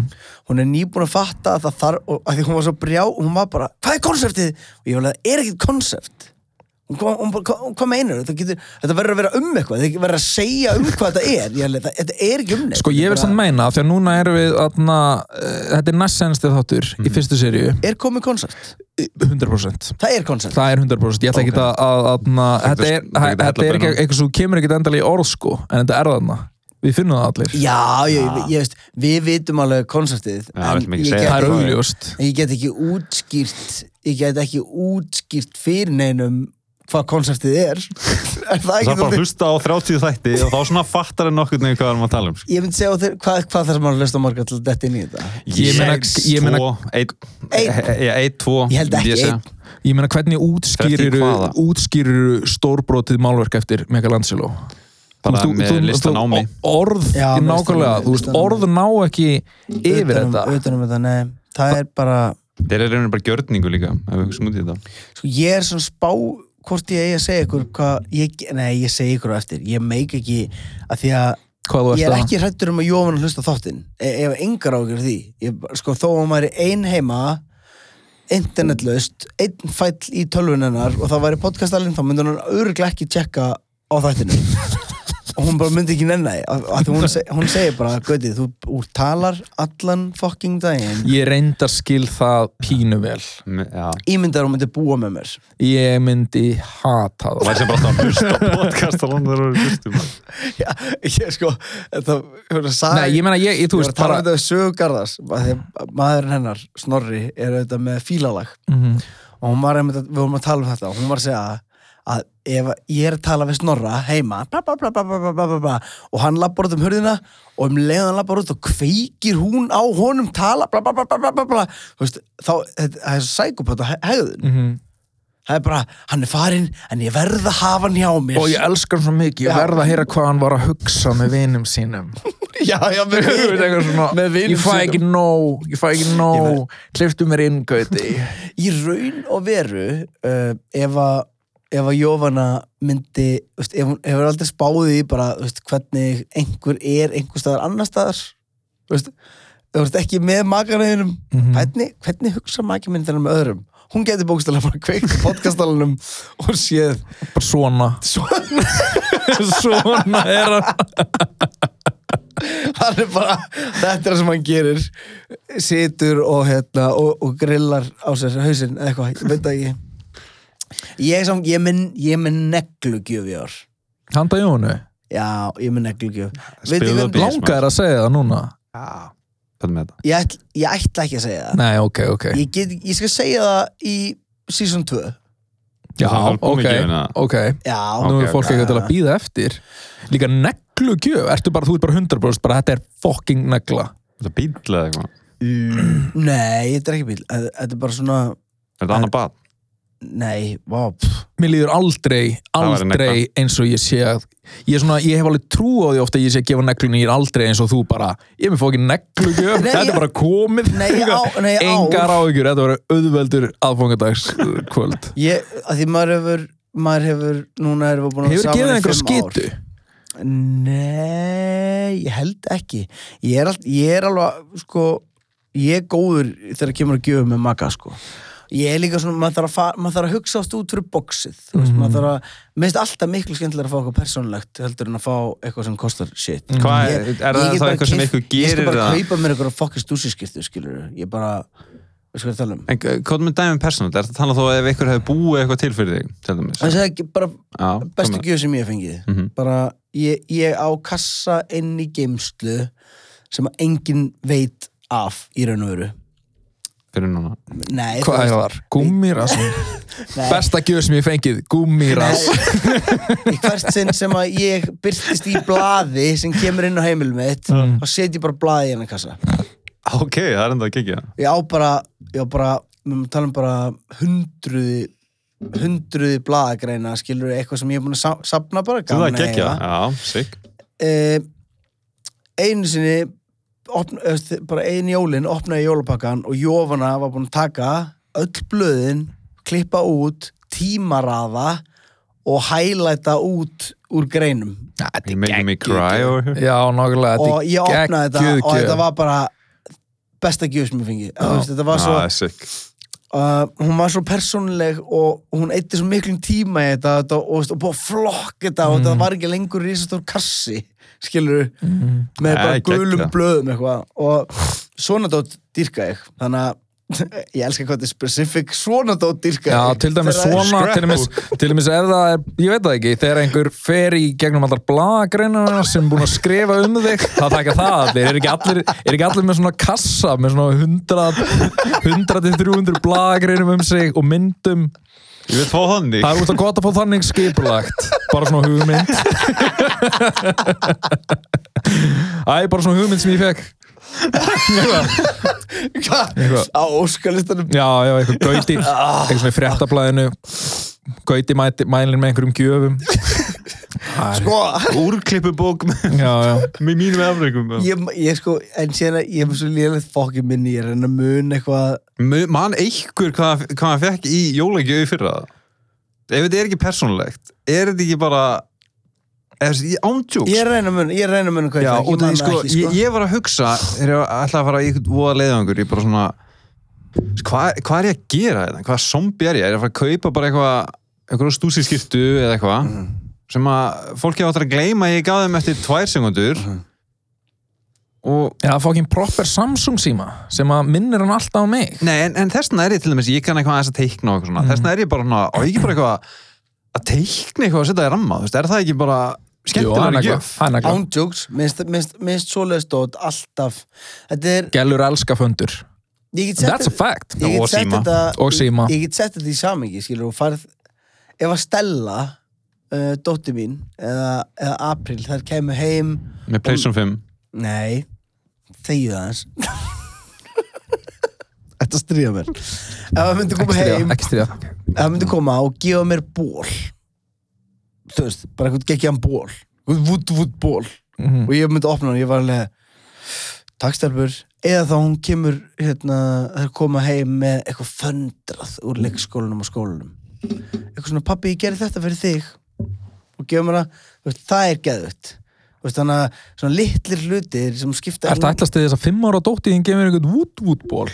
Hún er nýbúin að fatta að það þarf og, að Því hún var svo brjá og hún var bara, hvað er konseptið? Og ég var að, það er ekkert konsept bara, Hvað, hvað meinar þetta? Getur, þetta verður að vera um eitthvað Þetta verður að segja um hvað þetta er Ég leið, það, Þetta er ekki um neitt Sko ég vil sann meina því að núna erum við atna, uh, þetta er næst senstið þáttur í fyrstu seríu Er komið konsept? 100% Það er konsept það er 100% ég ætla Ok. ekki að, að, að þetta er, Þetta er þetta er ekki eitthvað sem kemur ekki endalega í orð sko en þetta er þarna við finnum það allir Já, ég, ég, ég veist, við vitum alveg konseptið Já, en ekki ég get, það er augljóst ég get ekki útskýrt ég get ekki útskýrt fyrir neinum hvað konseptið er er það það ekki er bara að þannig? hlusta á 30 þætti og þá svona fattar en nokkur nefnir hvað við erum að tala um sko. Ég myndi segja á þér, hvað, hvað sem maður hlusta á marga til þetta inn í þetta Ég meina- ég meina- tvo, einn, Einn. ja, einn, tvo Ég held ekki myndi segja. ég meina hvernig útskýrir 30 hvaða? útskýrir stórbrotið málverk eftir Michelangelo bara með listan á mig. orð, Já, nákvæmlega, þú veist, orð ná ekki yfir Utan um- þetta. utan um þetta, nei. Það er bara, þeir eru rauninni bara gjörningu líka sko ég er svona spá hvort ég eigi að segja ykkur hvað ég, nei, ég segi ykkur á eftir, ég meik ekki að því að þú ég er ekki hrættur um að Jóvan hlusta þáttinn. E ef engar ágjör því. Ég, sko, þó að maður er ein heima internetlaust einn fæll í tölvunennar og það væri podcastalinn þá myndi hún örglega ekki tjekka á þættinu og hún bara myndi ekki að, að hún, seg, hún segir bara, Gauti, þú úr talar allan fucking daginn. Ég reyndar skil það pínu vel. Me- já. ímyndar hún myndi búa með mér. Ég myndi hata það. Það sem bara alltaf að hlusta podcast og landur og hlustum Já, ég sko þetta, hún sagði, Nei, ég meina, ég, ég, þú Ég veist, að tala bara um þetta við Sögu Garðars af því að maðurinn hennar, Snorri, er auðvitað með fílalag. Mhm. og hún var einmitt, að- við vorum að tala um þetta og hún var að segja að að ef ég er að tala við Snorra heima bla, bla, bla, og hann lappar út um hörðina og um leiðan hann lappar út og kveikir hún á honum tala veist, þá það er sækupötu hegðun mm -hmm. það er bara, hann er farinn en ég verða að hafa hann hjá mér og ég elskar hann svo mikið, ég verða að heyra hvað hann var að hugsa með vinum sínum já, já, með, með vinum ég fæ ekki nóg ég fæ ekki nóg, verð... kliftu mér inn gauti í raun og veru uh, ef að ef að Jófana myndi veist, ef hún hefur aldrei spáðið í bara veist, hvernig einhver er einhver staðar annar staðar veist, ekki með makarheginum Mhm. hvernig, hvernig hugsa makarmyndina með öðrum? Hún getur bókstæðlega bara kveikt í podcastalunum og séð. Bara svona, svona, svona er hann. Hann er bara þetta er það sem hann gerir. Situr og, hérna, og, og grillar á sér hausinn eða eitthvað, ég veit ekki ég er, ég er, með, er neglugjöf í ár. Handa Jónu, Já, ég er með neglugjöf. Í- hvern- langar þér að segja það núna? Já, hvað með þetta? ég, ætl, ég ætla ekki að segja það. Nei, ok, ok. Ég, get, ég skal segja það í season 2 já, er ok, ok. Já, nú er fólk ekki til að býða eftir. Líka neglugjöf, ertu bara, þú ert bara 100% bara þetta er fucking negla. Þetta er bíl eða eitthvað? nei, þetta er ekki bíl Þetta er bara svona, Er þetta annað bad? Nei, pff. mér líður aldrei, aldrei eins og ég sé að ég, er svona, ég hef alveg trú á því ofta að ég sé að gefa neglunni, ég er aldrei eins og þú bara ég með fókin neglugjöf, Nei, þetta ég- er bara komið. Nei, ég á, nei, ég á. Engar áhyggjur, þetta voru auðveldur aðfangadags kvöld ég, að Því maður hefur maður hefur, núna erum við búin að saman í fimm ár. skitu? Nei, ég held ekki. Ég er, all, ég er alveg sko, ég er góður þegar kemur að gjöfa með maga sko. Ég er líka svona, maður þarf að, maður þarf að hugsa ást út fyrir þú veist, Mhm. maður þarf að, mér finnst alltaf miklu skemmtilega að fá eitthvað persónulegt heldur en að fá eitthvað sem kostar shit Hvað Ég- er, er ég það bara eitthvað sem eitthvað Ég skal gerir bara það? kaupa mér eitthvað fokkist stúsiskiptu skilur ég bara, við sko að tala um En uh, hvað með dæmum persónult? Er þetta að tala þó ef einhver hefði búið eitthvað til fyrir þig? Til dæmis? það er bara Já, bestu hvað gjöf sem ég fengið Mhm. bara ég, ég á kassa inn í geimslu sem að enginn veit af í raun og veru Fyrir núna. Nei, hvað er það? Gúmmiras Nei. besta gjöf sem ég fengið, gúmmiras Nei, í hvert sinn sem að ég byrtist í blaði sem kemur inn á heimilum mitt Mm. þá set ég bara blaði í hennar kassa Ok, það er enda að kikja. ég á bara, ég á bara við erum að tala um bara hundruði hundruði blaðagreina skilur eitthvað sem ég er búin að sa- safna bara Þú það eiga. Já, sigg. eh, einu sinni opna, bara einu jólin opnaði jólapakkan og Jófana var búin að taka öll blöðin klippa út, tímaraða og hælæta út úr greinum. You making me cry over here. já, nákvæmlega, og ég þetta er opnaði þetta og þetta var bara besta gjöf sem ég fengi þetta var Já, svo, það er uh, hún var svo persónuleg og hún eitti svo miklum tíma í þetta, þetta og, veist, og búið að flokk þetta og Mm. þetta var ekki lengur risastór kassi skilur Mhm. með bara Nei, gulum geggjað. blöðum eitthvað. Og svona dót dýrka ég. Þannig að ég elska hvað þetta er specific svona dót dýrka Já, til dæmis er- svona, til dæmis, til dæmis ef það er, ég veit það ekki, þegar einhver fer í gegnum allar blaðagreinar sem er búin að skrifa um þig, það taka það allir, er ekki allir, er ekki allir með svona kassa, með svona 100, 100-300 blaðagreinum um sig og myndum, Ég vil fá þannig. það er út að gott að fá þannig skipulagt, bara svona hugmynd. Æ, bara svona hugmynd sem ég fekk. Hvað? Á óskalistanum Já, já, eitthvað gauti, eitthvað svona í fréttablaðinu, gauti mæti, mælir með einhverjum gjöfum. Sko Úrklippubók með, Já, já. með mínum afreikum. ég, ég sko, en síðan að ég hef svo lélegt fokki minni, ég er að reyna að mun eitthvað Man einhver hvað, hvað hann fekk í jólagjöfi fyrra ef þetta er ekki persónulegt er þetta ekki bara ándjóks ég reyna mun, hvað Já, ég fekk, sko, sko Ég, ég var að hugsa þegar ég ætlaði að fara í eitthvað voða leiðangur ég bara svona hvað, hvað er ég að gera þetta? Hvaða zombi er ég? Er ég að fara að kaupa bara eitthvað eitthvað stúsi skiptu eða eitthvað Mhm. sem að fólki áttur að gleyma að ég gaf þeim eftir tvær sekundur Mhm. og Já, fokkin proper Samsung síma sem að minnir hann alltaf á mig Nei, en, en þessna er ég til dæmis, ég kann eitthvað aðeins að teikna og eitthvað svona, Mhm. þessna er ég bara svona, og ekki bara eitthvað að teikna eitthvað og setja það í ramma, þú veist, er það ekki bara skemmtilega gjöf? ándjóks, minnst, minnst, minnst svoleiðis dót alltaf þetta er, Gellur elska fundur That's a fact ég get Og sett síma. þetta Og síma. ég get sett þetta í samingi skilur og farið ef að Stella uh, dóttir mín eða, eða April þær kemur heim Með PlayStation 5. nei, þegju það eins Þetta stríða mér? Ef það myndi Ekki koma stríða, heim ekki stríða. Ef það myndi koma og gefa mér ból Þú veist, bara eitthvað geggjaðan ból Vút, vút ból Mhm. Og ég myndi opna hann, ég var alveg Takkstelpur Eða þá hún kemur, hérna Það koma heim með eitthvað föndrað Úr leikskólanum og skólanum. Eitthvað svona, pappi, ég gerði þetta fyrir þig. Og gefa mér það þú veist, Það er geðvögt veist, Þannig að svona litlir hlutir sem skipta Ertu að ætlast til þess að fimm ára dóttir þín gefur einhvern vút-vút-ból?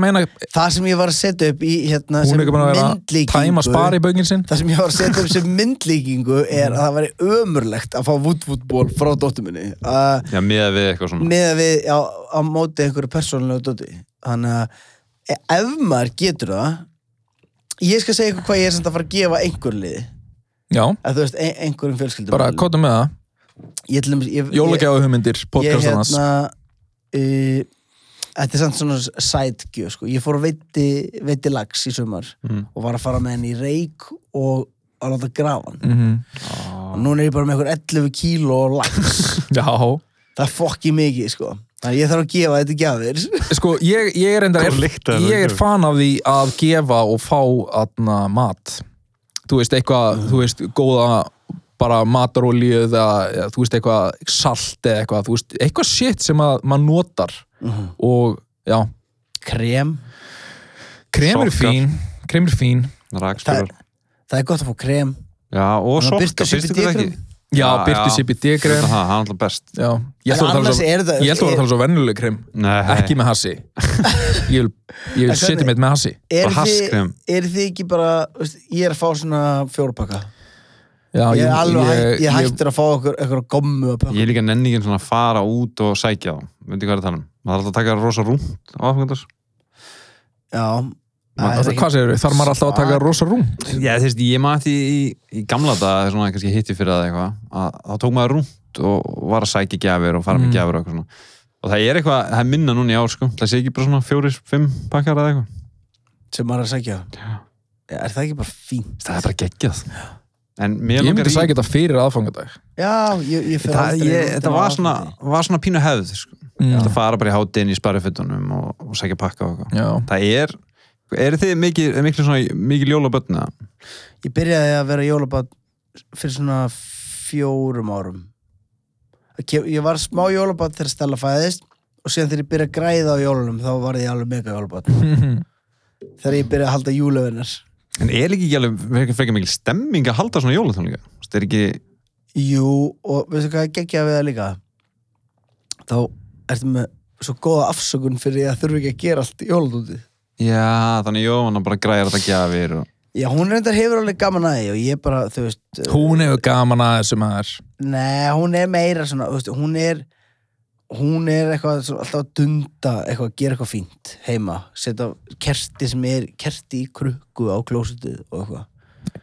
Meina, Það sem ég var að setja upp í hérna, sem er myndlíkingu tæma spari í böngin sinn? Það sem ég var að setja upp sem myndlíkingu er að það væri ömurlegt að fá vútvútból frá dóttur minni. Uh, Já, miða við eitthvað svona. með að við á, á móti einhverju persónulegu dótti þannig að e- ef maður getur það ég skal segja ykkur hvað ég er samt að fara að gefa einhver liði. Já, að þú veist, ein, einhverjum fjölskyldum bara kóta með það ég, til dæmis- ég, hérna uh, þetta er samt svona sætgjöf sko. ég fór að veiti, veiti lags í sumar Mhm. og var að fara með henni í reik og að láta grafa hann Mhm. og núna er ég bara með einhver 11 kíló lags Já, það er fokki mikið sko þannig að ég þarf að gefa þetta gjafir sko, ég, ég er enda? Ég er fan af því að gefa og fá atna, mat Þú veist, eitthvað, þú veist, góða bara matarolíu eða, eða þú veist, eitthvað salt eða eitthvað, þú veist, eitthvað shit sem að maður notar. Og já, krem, krem er Sokkar. fín krem er fín, það, Rakspjólar það er gott að fá krem. Já, og sokka, það CBD-krem? ekki? já, byrtu. CBD Þetta krem það, það er alltaf best. Já, ég ætla að tala þetta- svo ég ætla að tala svo vennuleg krem. Nei, ekki með hassi. Ég vil, setja mitt með hassi. Er þið, hasskrem. er þið ekki bara veist, ég er að fá svona fjórpakka já, ég er alveg ég ég, hættur að fá okkur, okkur gommu að pakka Ég er líka nenni ekki svona að fara út og sækja þá. Veitir hvað er að tala um? Það er alltaf að taka rosa rúnt á aðfengandars já. Það hvað segir þau, þarf maður alltaf að taka rosa rúm Já, þú veist, ég maður því í, í gamla dag svona kannski hitti fyrir það eitthvað að þá tók maður rúnt og var að sækja gjafir og fara með Mm. gjafir og eitthvað svona. Og það er eitthvað, það er minna núna í ár sko. Það sé ekki bara svona fjórir, fimm pakkar eða eitthvað. Sem maður að sækja? Já. Já, er það ekki bara fínt? Það er bara geggjað. Mér ég myndi í- sækja þetta fyrir aðfangadag. Já, ég, ég fer það, aldrei þetta var svona, var svona pínu hefð sko. Mm. það fara bara í hátinn í sparifittunum og, og sækja pakka og eitthvað. Já, það er, eru þið mikið, mikið svona, mikið jólabötna? ég byrjaði að vera jólabad fyrir svona fjórum árum. Ég var smá jólabad þegar Stella fæðist og síðan þegar ég byrjaði að græða á jólunum þá var ég alveg mega jólabad þegar ég byrjaði að halda júlevinnar En er ekki ekki alveg frekar, mikil stemming að halda svona jólatónleika? Það er ekki, Jú, og veistu hvað er geggjað við það líka? Þá ertu með svo góða afsökun fyrir að þurfa ekki að gera allt í jóladútið. já, þannig Jóhanna bara græðir þetta gjafir og... Já, hún reyndar hefur alveg gaman að því og ég bara, þú veist... hún hefur gaman að þessu maður Nei, hún er meira svona, þú veist, hún er... Hún er eitthvað alltaf að dunda eitthvað, að gera eitthvað fínt heima. Setja kerti sem er kerti í krukku á klósitið og eitthvað.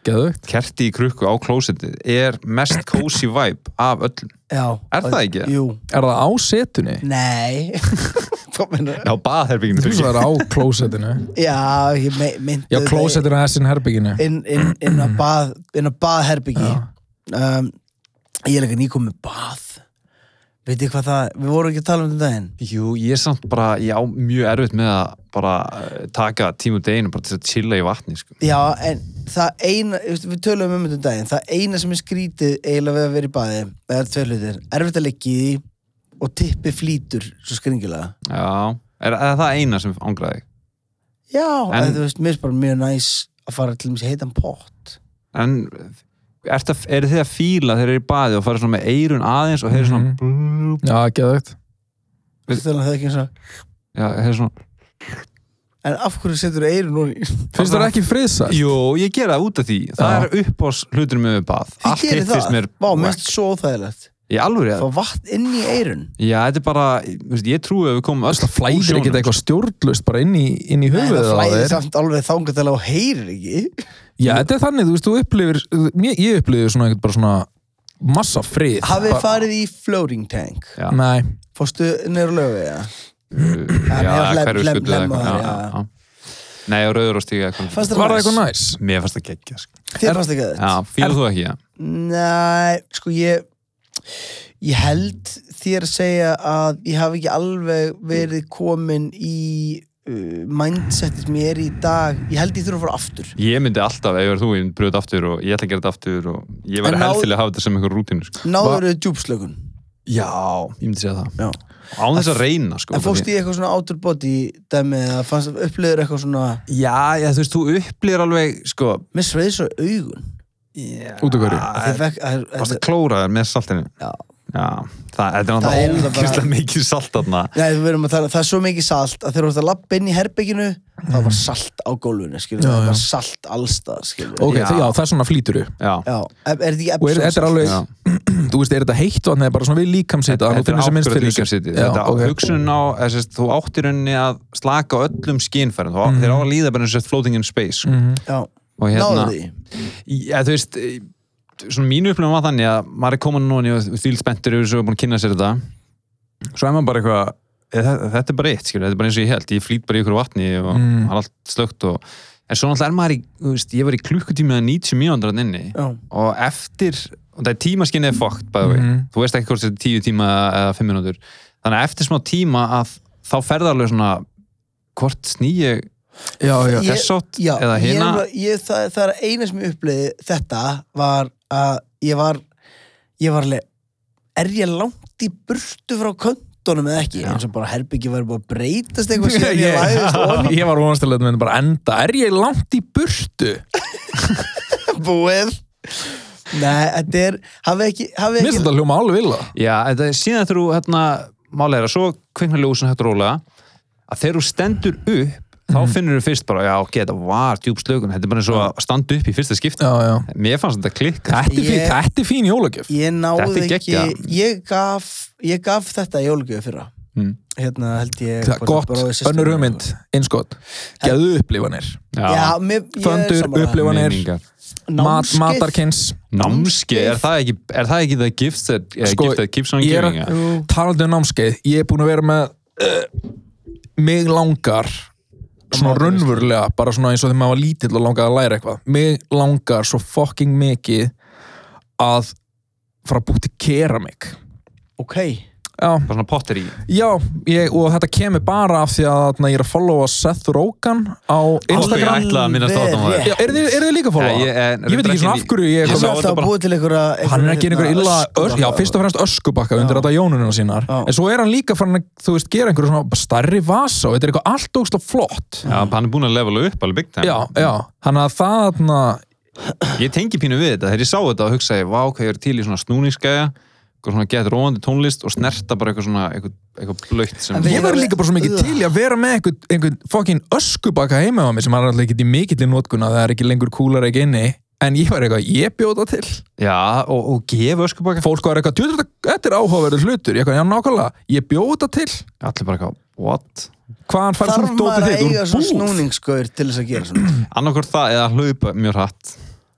Geðvögt. Kerti í krukku á klósettið er mest cozy vibe af öllum. Já. Er það ekki? Jú. er það á setunni? Nei. Já, baðherbygginu. þú veist það er á klósettinu Já, ég me myndi... já, klósettinu er þessin herbygginu inn, inn, inn að bað inn að baðherbyggi um, ég er ekki nýkom með bað veit ég hvað það, við vorum ekki að tala um þetta daginn. Jú, ég er samt bara, ég á mjög erfitt með að bara eh, taka tímu deginu bara til að chilla í vatni, sko. já, en það eina, við tölum um þetta um daginn. Það eina sem er skrítið eiginlega við að vera í baði eða tveir hlutir, erfitt að leggja í og tippi flýtur svo skringilega. Já, er, er það eina sem ángraði? já, En- en, þú veist, mér er bara mjög næs að fara til þess heitan pott. En er, það, er þið að fíla þegar þið er í baði og fara svona með eirun aðeins og þeir svona... Mhm. já, geðvögt þannig að það er ekki eins og Já, þeir svona... en af hverju setur þú eirun núna í finnst það ekki friðsælt? Jú, ég gera það út af því. Það Já. er uppbós hlutur með bað. Þið Allt gerir hitt finnst það, mér... vá, mér finnst svo óþægilegt Í alvöru, fá vatn inn í eirun Já, þetta er bara, þú veist, ég trúi að við komum öll það flæðir ekkert eitthvað stjórnlust bara inn í, inn í Nei, höfuðið það á flæðir samt alveg þangað til að þú heyrir ekki. Já, þetta er þannig, þú veist, þú upplifir mér, ég upplifir svona eitthvað bara svona massa frið. Hafið Bara- farið í floating tank? Já, nei, Fórstu á lögu, já já, hlem- hverju skutlu eða eitthvað. Já, já. já, já. Nei, og rauður og stíga eitthvað. Fannst það næs? Mér fannst það ég Ég held þér að segja að ég hafi ekki alveg verið komin í uh, mindsetið sem ég er í dag. Ég held ég þurfa að fara aftur. Ég myndi alltaf, ef ég verð þú, ég myndi pröfa þetta aftur og ég ætla að gera þetta aftur og ég væri til að hafa þetta sem einhver rútínu sko. náður þau djúpslökun? Já, ég myndi segja það. Já. Á þess að reyna sko, en fórst í eitthvað svona outer body dæmi eða fannst upplýður eitthvað svona Já, já, þú veist, þú upplýðir alveg sko, með sveið svo augun Út af hverju? Að að- að- Varst að klóra þér með saltinu? Já. Já, það, er Það er náttúrulega ókvæmstlega mikið salt þarna. Nei, að tala, það er svo mikið salt að þegar þú ert að lappa inn í herbygginu það var salt á gólfinu, skilur Já, það var salt allstað, skilur ok, Já. það er svona flýturu Já, Já, er, er þetta ekki og er, þetta er alveg, þú veist, er þetta heitt vatn eða bara svona við líkamsita að þú Þetta er ákveður Já, Þetta ok. hugsun á, þú áttir rauninni að slaka á öllum skínfærum Mhm. þeir á að líða bara eins og floating in space Mhm. Já, og hérna, ja, þú veist svona mínu upplifum var þannig að maður er komin núna og yfir þessu og búin að kynna sér þetta. Svo er maður bara eitthvað þetta, er bara eitt, skilur, þetta er bara eins og ég held ég flýt bara í ykkur vatni og Mm. er allt slögt og, en svo náttúrulega er maður í, veist, ég var í klukkutími að 90 mínúndar inni Já, og eftir, og það er tímaskinnið er fokkt bæði mm. Mhm. þú veist ekki hvort þetta er 10 tíma eða 5 minútur þannig að eftir smá tíma að þá ferða alveg svona hvort sný ég já, já, Ég- þess átt já eða ég, hina? er- ég, það, það er eina sem ég upplýði þetta var að ég var ég var alveg er ég langt í burtu frá köntunum eða ekki, eins og bara herbyggi var að breytast eitthvað síðan ég læðist ég var þetta myndi bara enda. Er ég langt í burtu? búið. Nei, þetta er hafi ekki, hafi Mér finnst ekki þetta hljóma alveg vilja Já, þetta er síðan þegar þú hérna, málega er að svo kveiknar ljósin hægt rólega að þegar þú stendur upp þá Mhm. finnur þú fyrst bara, já, ok, þetta var djúb slökun þetta er bara eins og að standa upp í fyrsta skipti já, já. mér fannst þetta klikka Þetta, er fín, Ég- þetta er fín jólagjöf ég náði Þetta er ekki geggjað. ég gaf, ég gaf þetta í jólugjöf fyrra Mm. hérna held ég Það er gott, önnur hugmynd, einskott Geðu upplifanir Já, mér, ég er Föndur, sammála. upplifanir minningar. mat, Námskeið. Matarkins námskeið, er það ekki er það ekki the gifts that, uh, Sko, gift that keeps on ég er- giving eða? Jú. talandi um námskeið ég er búin að vera með uh, mig langar svona raunverulega, bara svona eins og þegar maður var lítill og langaði að læra eitthvað. Mig langar svo fucking mikið að fara að búið til keramik. Ok, já, bara svona potteri já ég, og þetta kemur bara af því að na, ég er að followa Seth Rogen á Instagram. ég ætla að minnast á þetta Alveg maður. já, eru þið, líka að followa? Ég- ég- ég veit ekki svona af hverju ég Ég er sá Hann er þetta alltaf að bara- búið til einhverja hann er ekki einhver hérna, illa já, fyrst og fremst öskubakka undir þetta jónunum sínar. Já. en svo er hann líka farin að, þú veist, gera einhverju svona starri vasa og þetta er eitthvað allt ógst flott. Já, hann er búin að levela upp alveg time. Já, já, hann að það ég tengi pínu við þetta, þegar ég sá þetta og hugsaði, vá, hvað ég er til í svona snúningsgæja? eitthvað svona gett róandi tónlist og snerta bara eitthvað svona, eitthvað, eitthvað blöytt sem ég verður líka bara svo mikið til í að vera með einhvern, einhvern fokkin öskubakka heima á mig sem er alltaf ekki í mikill í notkuna það er ekki lengur kúlar ekki inni. En ég var eitthvað, ég bjóða til. Já, og, og gefa öskubaka fólk var eitthvað, "Djöfull, þetta þetta er áhugaverður hlutur. Ég eitthvað, já, nákvæmlega, ég bjóða til. Allir bara eitthvað, what? hvaðan fær Þarf þú maður dótið að þitt eiga úr svona búð. snúningsgaur til þess að gera svona? Annarkvort það eða hlaupa mjög hratt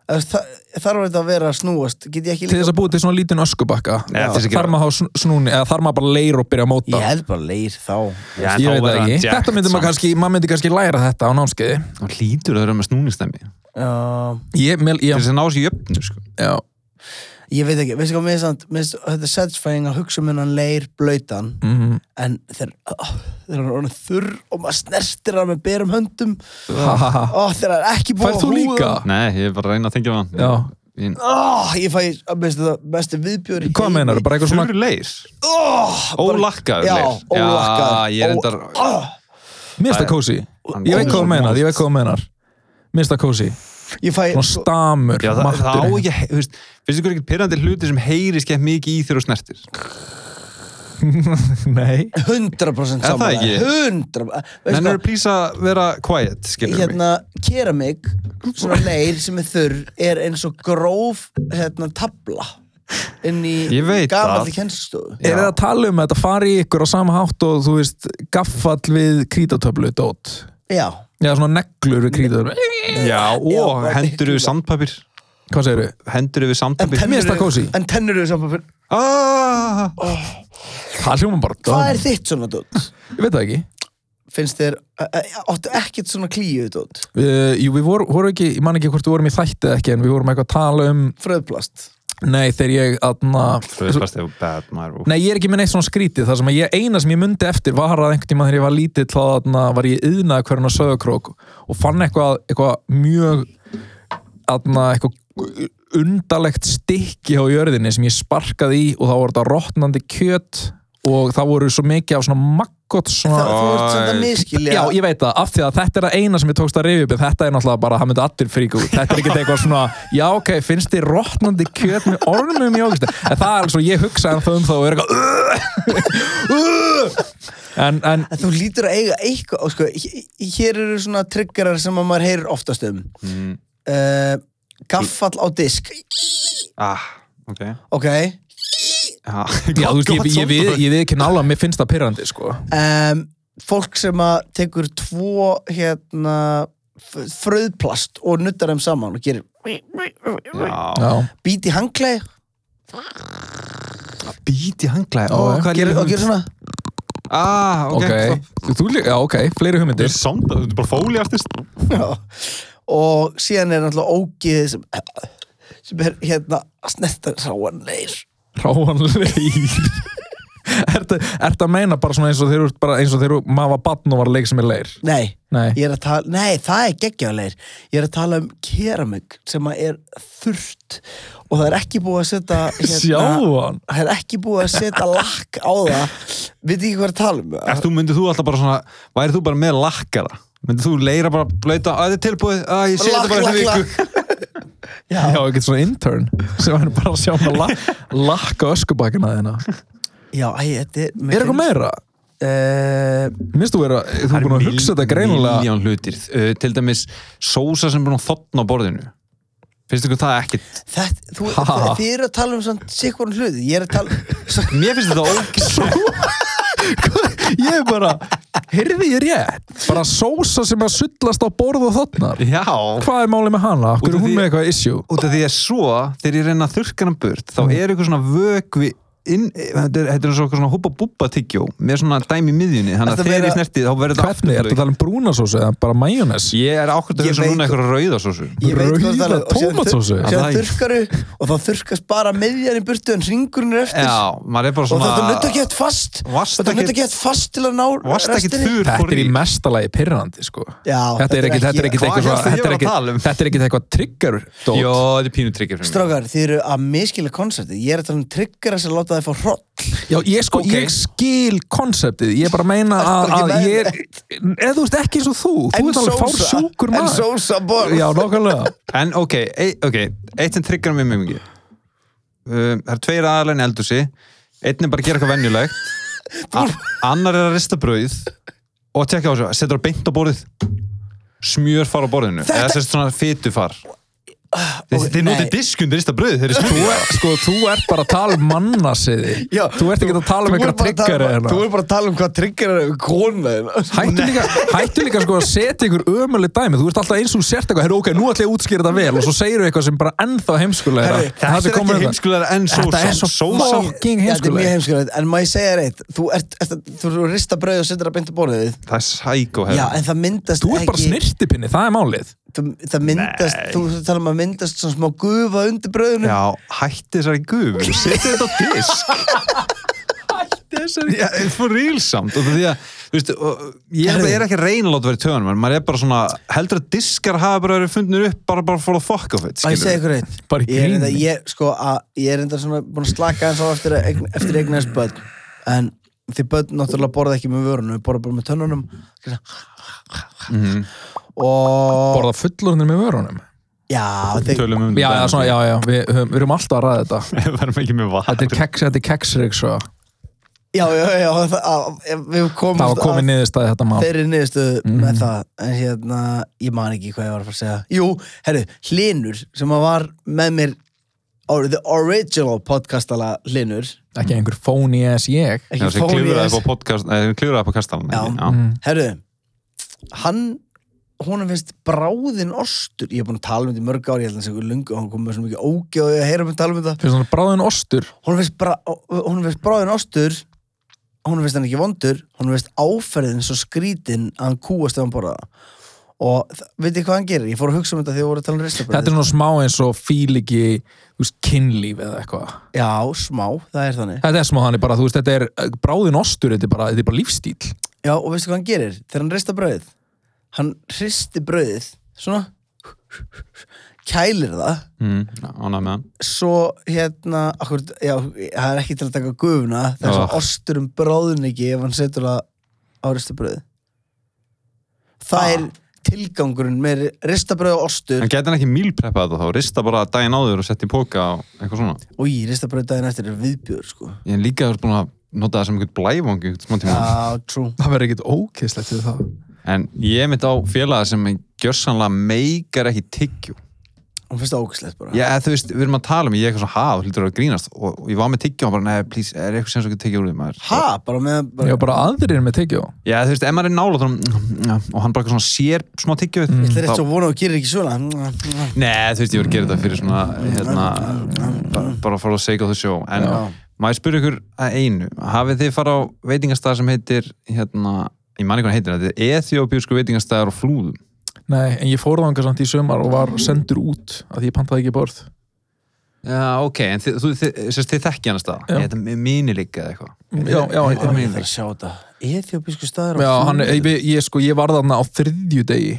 Þarf þetta að vera að snúast? Til þess að búið til svona lítinn öskubakka þarf maður snúni eða þarf maður bara að leira og byrja að móta? Ég held bara leir þá. Já, ég veit það ekki, þetta myndi maður kannski maður myndi kannski læra þetta á námskeiði. Og hlýtur að vera með snúningstæmi Já, ég, mér, til ég, þess að ná sér í öfnu sko. já, Ég veit ekki, veistu hvað mér er finnst Þetta er satisfying að hugsa um hennan leir blöytan mhm. En þeir oh, Þeir eru orðin þurr og maður snertir það með berum höndum. Ha. Ó, þeir eru ekki búið þú líka? nei, ég er bara að reyna að tengja það Já. Ég- Ó, ég fæ að besti viðbjóri Hvað meinar Bara eitthvað svona leir, Oh, ólakkaður Já, leir. Ólakkaður. já, ég er endar oh, það kósi Ég veit hvað þú meinar Ég veit hvað þú meinar. Það kósi Ég fæ Svona stamur Já, það, það á ekki, þú veist, finnst ykkur ekki pyrrandi hluti sem heyri skemmt mikið í þér og snertir? Nei. 100% Er það saman ekki? 100 En Veistu er plís að vera quiet, skilur mig? hérna, keramik svona leir sem er þurr er eins og gróf hérna, tabla inn í Ég veit gamalli það. kennstofu Er það að tala um að þetta fari í ykkur á sama hátt og þú veist gaffall við krítatöflu dót? Já, Já, svona neglur við krítatöflu. Já, og Já, hendur miklu við sandpapir Hvað segirðu? Hendur við en sandpapir Mér finnst það kósí. en tennur eru saman fyrir ah, Það hljóma bara hvað er þitt svona dótt? Ég veit það ekki. Finnst þér, ä- ä- áttu ekkert svona klíu dótt? uh, Jú, við vorum voru ekki, ég man ekki hvort við vorum í þætti eða ekki en við vorum eitthvað að tala um fröðplast? Nei, þegar ég aðna Fröðspasti og bad maður Nei, ég er ekki með neitt svona skrítið. Það sem að ég, eina sem ég myndi eftir var að einhvern tíma þegar ég var lítill þá aðna, var ég yðnaði hverjum að sögukrók og fann eitthvað, eitthvað mjög aðna, eitthvað undalegt stykki á jörðinni sem ég sparkaði í og þá var þetta rotnandi kjöt og það voru svo mikið af svona makkot Það, svona þú ert svona miskilja Já, ég veit það, af því að þetta er að eina sem ég tókst að rifja upp þetta er náttúrulega bara, það myndi allir fríka út. Þetta er ekki eitthvað svona, já ok, finnst þið rotnandi kjöt með orðnum í ógust en það er alveg svo, ég hugsa en þau um þá og er eitthvað en, en En þú lítur að eiga eitthvað og sko, hér eru svona triggerar sem að maður heyrir oftast um. Mm. uh, Gaffall á disk. Ah, ok. Ok. Já, já, þú veist, ég, ég, ég, ég, við ekki nála mér finnst það pyrrandi, sko. Um, Fólk sem að tekur tvo hérna fröðplast og nuttar þeim saman og gerir Já, Já, bít í hangklæði bít í hanglaði Já, Ó, já. hvað er gerir, og líka gerir svona. Ah, ok, ok, þú já, ok, fleiri hugmyndir. Er samt, þetta er bara fóli artist. Já. Og síðan er náttúrulega ógið sem, sem er hérna að snerta ráan leir. Ráanleir Ertu ertu að meina bara svona eins og þeir eru bara eins og þeir eru maður var batn og var leik sem er leir? Nei, Nei, ég er að tala, nei, það er geggjáleir ég er að tala um keramik sem er þurrt og það er ekki búið að setja hérna, sjá hann. Það er ekki búið að setja lakk á það. Veit ekki hvað er að tala um? Þú, myndið þú alltaf bara svona Værið þú bara með lakkara Myndið þú leira bara að þetta er tilbúið. Að ég sé þetta bara eftir viku. Já, ekkert svona intern sem er bara að sjá hann að la lakka öskubakina þina já, æ, þetta er Er eitthvað meira? Uh, Minnst þú vera, þú er búin að hugsa þetta greinilega Miljón hlutir. Uh, Til dæmis sósa sem er búin að þotna á borðinu. Finnst ykkur það ekkit? Þetta, þú, þið, þið eru að tala um svona sikkurinn hluti. Ég er að tala svo, Mér finnst þetta ógæst Ég er bara, heyrði ég rétt bara sósa sem að sullast á borð og þotnar Já Hvað er málið með hana? Af er hún með eitthvað issue? út af því að svo þegar ég reyna að þurrka hann burt þá Mm. er eitthvað svona vögvi inn, þetta er, þetta er svo, svona húpa búba tyggjó með svona dæmi í miðjunni. Þannig að að þegar ég snerti þá verður þetta Hvernig? Ertu að tala um brúnasósu eða bara majónes? ég er ákvæmt að Ég hugsa veit- núna eitthvað rauðasósu það Rauða er og tómatsósu? þur- Það er- þurrkaru og þá þurrkast bara miðjan í burtu en ringurinn er eftir. Já, maður er bara og svona þetta nutta ekki hægt fast. Varstu þetta nutta ekkert- ekki hægt fast til að ná restinni. Þetta er í mestalagi pirrandi sko. Já, Þetta er ekkit þetta er ekkit Hvað eitthvað þetta er trigger dót. já, Ég sko, Ok. ég skil konseptið, ég er bara að meina að, að ég er, eða þú veist ekki eins og þú, þú ert alveg fár sjúkur En maður. sósa borð. Já, nákvæmlega. en ok, e, ok, eitt sem tryggar mig mjög mikið um, það er tveir aðalegin eldursi einn er bara að gera eitthvað venjulegt. A- annar er að rista brauð. Og tekja á þessu, setur það beint á borðið. Smjör far á borðinu. Þetta- eða sérst svona fytu far þið notið diskun, þeir rista brauð þeir Þú er, sko, þú ert bara að tala um mannasiði. Já, Þú ert ekki að tala um Þú ert einhverja bara að tala- trigger Þú er bara að tala um hvað triggera er kona. Hættu líka, hættu líka sko að setja ykkur ömuleg dæmi. Þú ert alltaf eins og sért eitthvað ok, nú ætla ég að útskýra þetta vel. Og svo segir þú eitthvað sem bara ennþá heimskulegra. Herri, þetta er ekki heimskulegar en Þetta sósan er svo Þetta er mjög heimskuleg heimskulegt. En má ég segja reitt Þú ert, ert að rista brauð og setur það beint á borðið það en myndast Nei. þú tala um að myndast svona smá gufa undir brauðinu. Já, hætti þessari gufu. Setja þetta á disk. Já, for real samt. Og því að, þú veist, og, ég er, er ekki að reyna að láta vera í töðunum, maður er bara svona heldur að diskar hafa bara verið fundnir upp bara, bara for the fuck of it, Má ég segja skilur ykkur eitt. Bara í Ég er enda, ég, sko, að, ég er enda svona búin að slaka eins á eftir, eftir eignast börn. En því börn náttúrulega borða ekki með vörunum borða bara með tönnunum. Mhm. Og Borða fullorðinir með vörunum? Já, þeir, um Já, já, svona, já, já, við, höfum- við erum alltaf að ræða þetta. Við verðum ekki með vatn. Þetta er keks, þetta er keksrik svo. Já, já, já það, að, Við komum Það var komið niðurstaði þetta mál. þeirri niðurstöðu Mhm. með það En hérna, ég man ekki hvað ég var að fara að segja. Jú, herru, Hlinur sem að var með mér or, The original podcastala Hlinur Ekki einhver fóni eða ég. Ekki fóni þess upp á podcast, eða klifraði upp á kastalan? Mm. Herru, hann hún finnst bráðinn ostur. Ég er búin að tala um þetta í mörg ári ég held að það sé lungu og hann kom með svo mikið og ég heyra mig tala um þetta. Fyrir svona bráðin ostur? Hún finnst, bra, hún finnst bráðinn ostur hún finnst hann ekki vondur hún finnst áferðin svo skrítin að hann kúast ef hann borða og veit þið hvað hann gerir? Ég fór að hugsa um þetta þegar ég voru að tala um ristabröð Þetta er svona smá eins og fíl ekki þú veist, kynlíf eða eitthvað. Já, smá, það er þannig. Þetta er smá þannig bara, þú veist, þetta er uh, bráðin ostur, þetta er bara, þetta er bara lífstíl Já, og veistu hvað hann gerir? Þegar hann rista brauðið Hann hristi brauðið Svona Kælir það. Mm, Svo hérna akkur, Já, það er ekki til að taka gufuna Það er Oh. svo ostur um bráðin ekki Ef hann setur það á rista brauðið Það Ah. er tilgangurinn með rista brauð og ostur. En gæti hann ekki mílpreppað þetta þá, rista bara daginn áður og setja í póka og eitthvað svona? Új, rista brauð daginn eftir er viðbjör sko. Ég er líka búin að nota það sem smá tíma. Já, true. Það verður ekkert ókistlegt við það En ég mitt á félaga sem gjörsanlega meikar ekki tyggjú Hún finnst það ógæslegt bara. Já, þú veist, við erum að tala um, ég er eitthvað svona haf, hlýtur að grínast. Og, og ég var með tyggjú og bara, nei, please, er eitthvað sem svo ekki tyggjú úr því maður? Ha, bara með bara, Já, bara aðrir með tekjó Já, þú veist, ef maður er nála þá og hann bara eitthvað svona sér smá tyggju Ég ætla rétt svo að vona að þú gerir ekki svona. Nei, þú veist, ég voru að gera þetta fyrir svona hérna, bara, bara for the sake of the show. En Já. maður spyrja ykkur að einu hafið þið fara á veitingastað sem heitir hérna, ég man ekki hvað heitir þetta er ethiopísku veitingastæðar og flúðum Nei, en ég fór þangað samt í sömar og var sendur út að því ég pantaði ekki borð Já, ok, en þið, þú, þið, þið, þið þekki hann að stað Já. Þetta er minilig eða eitthvað Já, já, Heitir já, hann Ég Minilig? þarf að sjá þetta staður á Já, hann, Flúðum. ég, ég, sko, ég var þarna á þriðju degi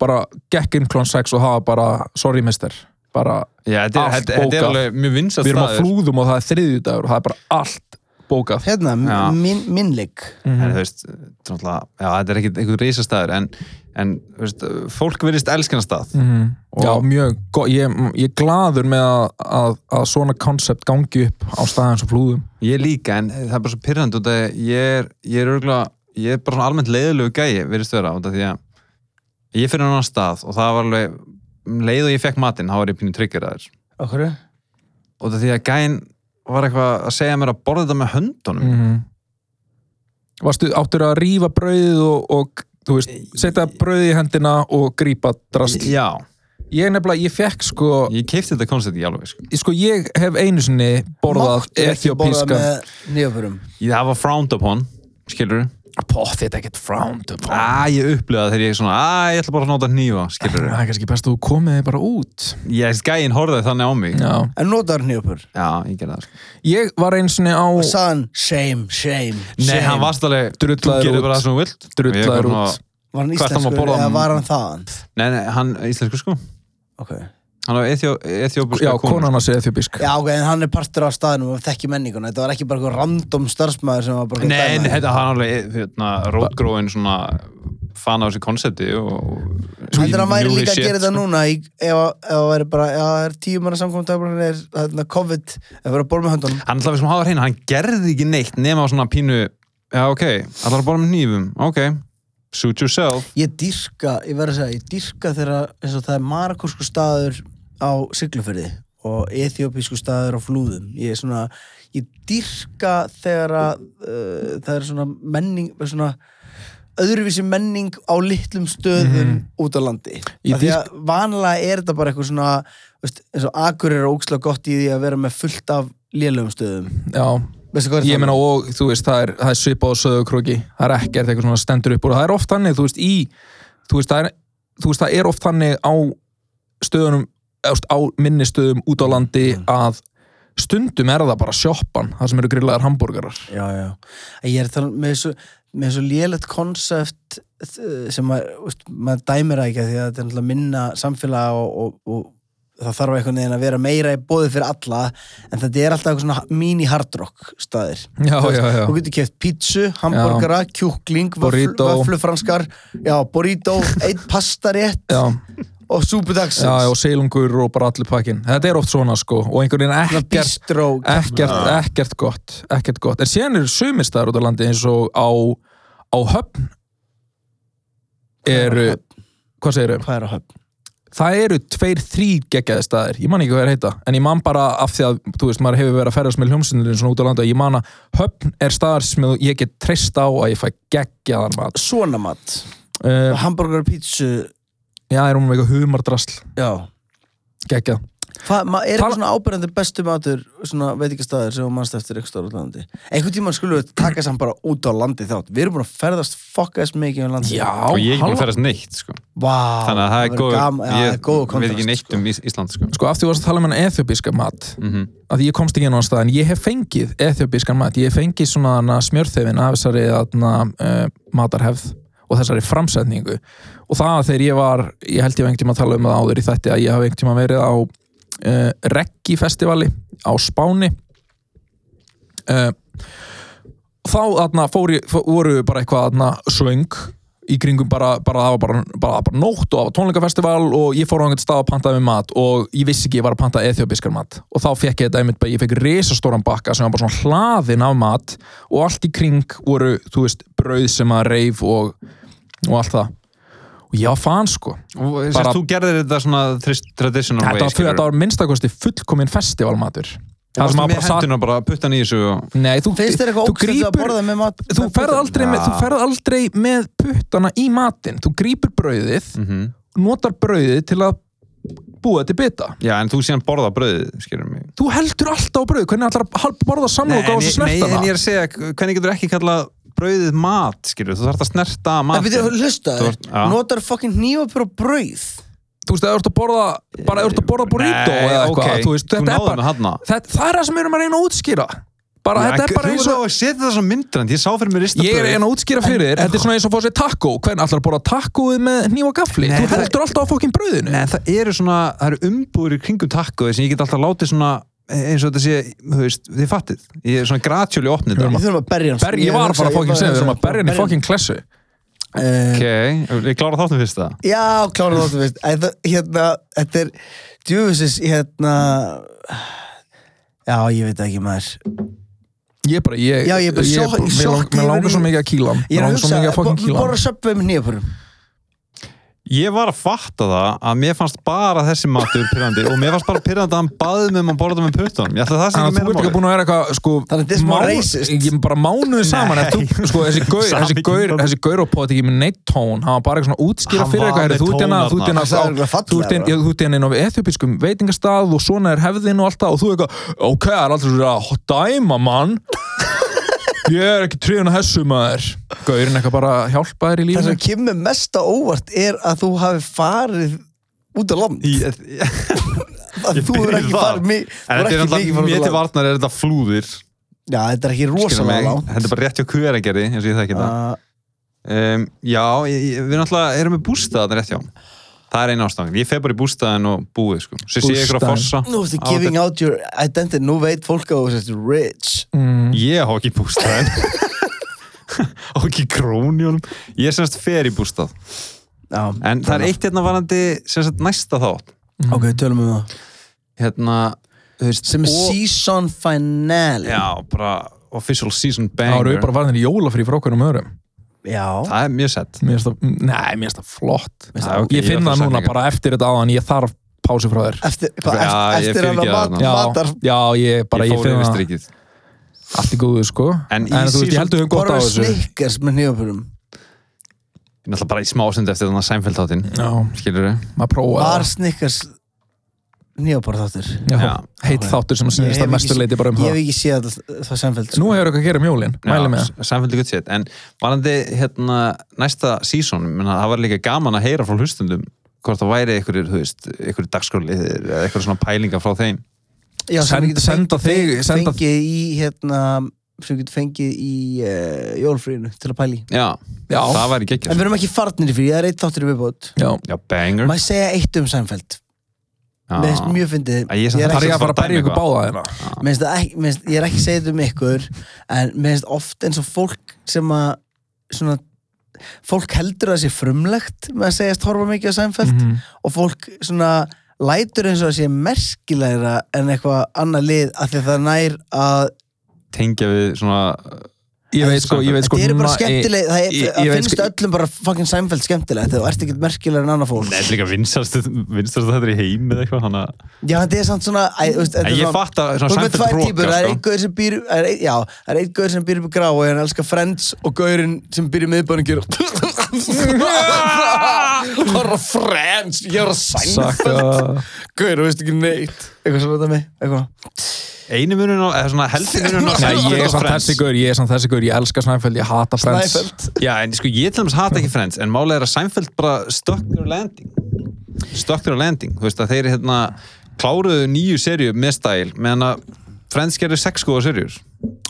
bara gekk inn klón 6 og hafa bara sorry mister, bara Já, þetta er, Allt þetta, þetta er bókað. alveg mjög vinsast við erum á flúðum og það er þriðju dagur og það er bara allt bókað Hérna, Já. min, minnleik en þú veist, náttúrulega- já, þetta er ekkit einhver reisastæður en, en veist, fólk verðist elskina stað Mhm. Og- Já, mjög, ég, ég er gladur með að, að, að svona koncept gangi upp á staðins og flúðum Ég líka, en það er bara svo að ég er, ég er örgulega, ég er bara svona almennt leiðilegu gæi, verðist vera, út af því að ég fyrir annan stað og það var alveg, um leið og ég fekk matinn, þá var ég pínu tryggeraður. Okkur Út af því að gæin var eitthvað að segja mér að borða þetta með höndunum. mm Varstu áttur að rífa brauðið og, og þú veist, setja brauðið í hendina og grípa drast Já, Ég nefnilega, ég fekk sko ég keipti þetta koncept í alveg, sko. sko ég hef einu sinni borðað Máttu ekki borða ethiopíska með nýjöfurum Ég það var frowned upon, skilur Pott, þetta er ekkert frowned upon Á, ég upplöða þegar ég er svona, að ég ætla bara að nota nýfa, skilur Það er kannski best að þú komið þig bara út Ég, gæin horfði þannig á mig. Já En notar nýjöfur Já, ég gerði það, sko. Ég var einu sinni á Og sagðan, shame, shame, Nei, shame hann varst alveg, gerir út. bara það sem þú vilt. Drullaður Ég er bara út. Var hann að íslenskur eða var hann þaðan? Nei, nei, hann íslensku sko. Ok Hann var ethiopíska Já, konan að segja ethiopísk Já, ok, en hann er partur af staðinum og þekki menninguna. Þetta var ekki bara eitthvað random starfsmæður sem var bara Nei, dæma. þetta hann alveg hérna, rótgróin svona fan af þessu konsepti og Heldur hann væri líka að gera þetta núna í, ef ef það væri bara, já, það er tíu manna samkvæmt það er þarna, COVID, ef við erum að borða með höndunum. Hann ætlaði sem hafa hreina, hann gerði ekki neitt nema svona pínu, já ok ætlaði að borða með nýfum, ok suit yourself. Ég dýrka, ég verð að segja, ég dýrka þegar það er marakósku staður á Siglufyrði og ethiopísku staður á Flúðum. Ég er svona, ég dýrka þegar að uh, það er svona menning, svona öðruvísi menning á litlum stöðum út á landi. Af því að vanlega er þetta bara eitthvað svona veist, eins og Akur er ókslega gott í því að vera með fullt af lélögum stöðum. Já, ég meina og þú veist, það er, er svipað á söðukróki það er ekkert eitthvað svona stendur upp og það er oft þannig, þú veist, í þú veist, það er, veist, það er oft þannig á stöðunum á minni stöðum út á landi að stundum er það bara sjoppan það sem eru grillaðar hambúrgarar Já, já. Ég er að tala um- með svo, með svo lélegt konsept sem maður, maður dæmir ekki því að þetta er náttúrulega minna samfélag og, og, og það þarf einhvern veginn að vera meira í bóði fyrir alla en þetta er alltaf eitthvað svona mini hardrock staðir. Já, já, já. Þú getur keft pítsu, hambúrgara, kjúkling, vöflufranskar, já, burrito, einn pastarétt Já, og súpudagsins. já, og seilungur og bara allir pakkin þetta er oft svona sko. Og einhvern veginn ekkert Bistró. ekkert, ekkert gott ekkert gott, en síðan eru sumistæðar út á landi eins og á, á höfn. Eru, hvað segir Hvað er á höfn? það eru tveir, þrýr geggjaði staðir, ég man ekki hvað er heita. En ég man bara af því að, þú veist, maður hefur verið að ferðast með hljómsynlunum svona út á landa ég man að höfn er staðar sem ég get treyst á að ég fæ geggjaðan mat. Svona mat. uh, Hambúrgar, pítsu, já, er hún með eitthvað humardrasl? Já. geggjað. Hva, er eitthvað svona ábyrjandi bestu matur svona veitingastæðir sem þú mannst eftir eitthvað stóra landi? Einhvern tímann skulum við taka saman bara út á landi þátt. Við erum búin að ferðast fokkaðist mikið um landi Já, og ég er ekki búin að ferast neitt sko. Vá, þannig að það er góð ég það góð veit ekki neitt sko. um Ís- Ísland sko. Sko, aftur þú varst að tala um hennar ethiopíska mat mm að því ég komst ekki inn á stað en ég hef fengið ethiopískan mat, ég hef fengið svona smjörþefin af þessari uh, matarhefð og þessari framsetningu. Og það þegar ég var ég held ég hef einhvern tíma að tala um það áður í þetta að ég hef einhvern tíma verið á uh, Reggi festivali á Spáni. Uh, þá atna, fór ég, fó- voru bara eitthvað atna, svöng í kringum bara, bara, það var bara, bara, bara nótt og það var tónleikafestival og ég fór á einhvern stað að pantaði með mat og ég vissi ekki ég var að panta ethiopískar mat. Og þá fekk ég þetta einmitt ég fekk risastóran bakka sem var bara svona hlaðin af mat og allt í kring voru, þú veist, brauð sem að reif og, og allt það. Og ég var fan sko. Bara, þú gerðir þetta svona traditional þetta way var, þetta var minnstakosti fullkomin festivalmatur. Það sem að bara satt hendina bara puttan í þessu og... Nei, þú, þú mat þú ferð aldrei, með, þú ferð aldrei með puttana í matinn. Þú grípur brauðið, mm notar brauðið til að búa til bita. Já en þú síðan borða bröðið skilur mig. Þú heldur alltaf á brauð, hvernig ætlar að borða samloka á þessu ég- nei, en snertana ég er að segja, hvernig getur ekki kallað brauðið mat, skilur, þú þarf að snerta En mat byrju, hlusta Þú þér, ert- já. notar fucking hnífapur og brauð? Þú veist, ef þú ert að borða bara þú ert að borða burrito eða eitthvað þú veist, þú þetta er bara þetta, það er það sem við erum að reyna að útskýra. Bara, þetta er bara eins Þú og er að setja það svo myndrand, ég sá fyrir mér rista ég er að reyna að útskýra fyrir þér, þetta er svona eins og að fá sér taco. Hvernig ætlar að borða tacoið með hníf og gafli Nei, þú það- heldur alltaf á fokkin brauðinu. Nei, það eru svona, það eru umbúður í kringum takkóið sem ég get alltaf látið svona eins og þetta sé, þú veist, þið fattið. Ég er svona gratjóli opnið Við þurfum að berja hans Berg, ég var bara að fokkin segja, við erum að berja henni fokkin klessu. Uh, Ok, ég klára þáttum fyrst það. Já, klára þáttu veist Æ, það- Hérna, þetta er djúfisis, hérna Já, ég veit ekki maður. Ég bara, ég, Já, ég er bara ég, sjokk- mér mér langar svo mikið að er mér að langar svo mikið að fokkin kýla bara hann söpum með nýjapurum Ég var að fatta það að mér fannst bara þessi matur pyrrandi og mér fannst bara pyrrandi að hann baði mig um að borða með puttunum. Ég ætla það sé Þannig að ekki þú meira ert ekki máli búin að vera eitthvað sko, Þannig að þetta er. Ég bara mánuði saman þú, sko, þessi gaur, þessi gaur, þessi gaur og pót ekki með neitt tón hann var bara eitthvað svona útskýra fyrir eitthvað þú ert hérna- þú ert hérna þú ert hérna- þú ert hérna inn á ethiopískum veitingastað og svona er hefðin og allt það og þú eitthvað, ok, það er alltaf ég er ekki tríðan að þessu maður. Gaurinn eitthvað bara að hjálpa þér í Það lífinu sem kemur mest á óvart er að þú hafi farið út á land. Í- að Ég þú byrja ekki það. farið mi- þú En er þetta er ekki alltaf, farið mér til varnar er þetta flúðir. Já, þetta er ekki rosalega langt. Þetta er bara rétt hjá hverjargerði eins og ég þekki þetta Uh, um, Já, ég, ég- við náttúrulega erum með bústað rétt hjá Það er eina ástæðan, ég fer bara í bústaðin og búið sko. Svo sé ég ykkur að Bústaðinn. fossa. Nú ertu á giving out your identity. Nú veit fólk að þú sést rich. Mm, Ég há ekki bústaðin Á ekki krónjónum Ég semst fer í bústað. Já, En það er eitt hérna varandi semst næsta þátt. Ok, tölum um það. Hérna, þú veist Sem er season finale. Já, bara official season þá eru banger. við bara farin í jólafrí frá okkur um öðrum Já, Það er mjög sett. Mér finnst það, flott. Já, ok, Ég finn ætla að það núna bara eftir þetta áðan Ég þarf pásu frá þér. Eftir, hvað, Já, ég eftir, að það. mat, matar já ég bara, Ég ég, fór finn yfir það strikið Allt í góðu, sko. En í þú veist, ég heldur við gott á þessu. Snickers með nýjapurum Ég náttúrulega bara í smásund eftir þannig að sænfjöldáttin Já, Skilur prófa Var það nýjapar þáttur Ok. þáttur sem Ég snýðist að mestu leiti bara um Ég það. hef ekki séð það, það samfélg Nú hefur eitthvað að gera um jólin, mæli með það. Sænfjöldi gutt sétt En varandi hérna næsta season menna, Það var líka gaman að heyra frá hlustundum hvort það væri einhverjir, einhverjir dagskóli eða eitthvað svona pælingar frá þeim. Já, sem við getum senda fengið- í hérna sem við getum fengið í uh, jólfrínu til að pæli Já, Já. það væri En geggjast við erum ekki farnir í frí, það er eitt þáttur í viðbót. Já, Já, banger. Maður segja eitt um Seinfeld. Mér finnst mjög fyndið. Ég er ekki- að fara að berja ykkur báða finnst- ég er ekki að segja þetta um ykkur en mér finnst oft eins og fólk sem að svona fólk heldur að það sé frumlegt með að segjast horfa mikið á Seinfeld Mhm. og fólk svona lætur eins og það sé merkilegra en eitthvað annað lið af því að það nær að Tengja við svona Ég veit sko, ég veit sko Þetta eru bara skemmtileg, það, er, ég- ég það finnst sko- öllum bara fucking Seinfeld skemmtilegt þú ert ekkert merkilegur en annað fólk. Nei, þetta er líka vinstast þetta er í heim eða eitthvað að Já, þetta er samt svona æ, þú veist, þetta er Ég svona- fatt að með Seinfeld típur, það er sko. einn gaur sem býr það er Já, það er einn gaur sem býr upp í grá og hann elskar Friends og gaurinn sem býr í miðbæðin gerir Horra Friends, ég er Seinfeld. Gaur, þú veist ekki neitt? Eitthvað svona þetta mig, eitthvað Einu munun á, eða svona heldur munun á Nei, Seinfeld ég er og samt Friends. þessi gaur, ég er samt þessi gaur, ég elska Snæfell, ég hata Friends. Snæfeld Já, en sko ég til dæmis hata ekki Friends en málega er að Seinfeld bara stuck their landing. Stuck their landing, þú veist að þeir hérna kláruðu nýju serju með stæl meðan að Friends gerði sex góða serjur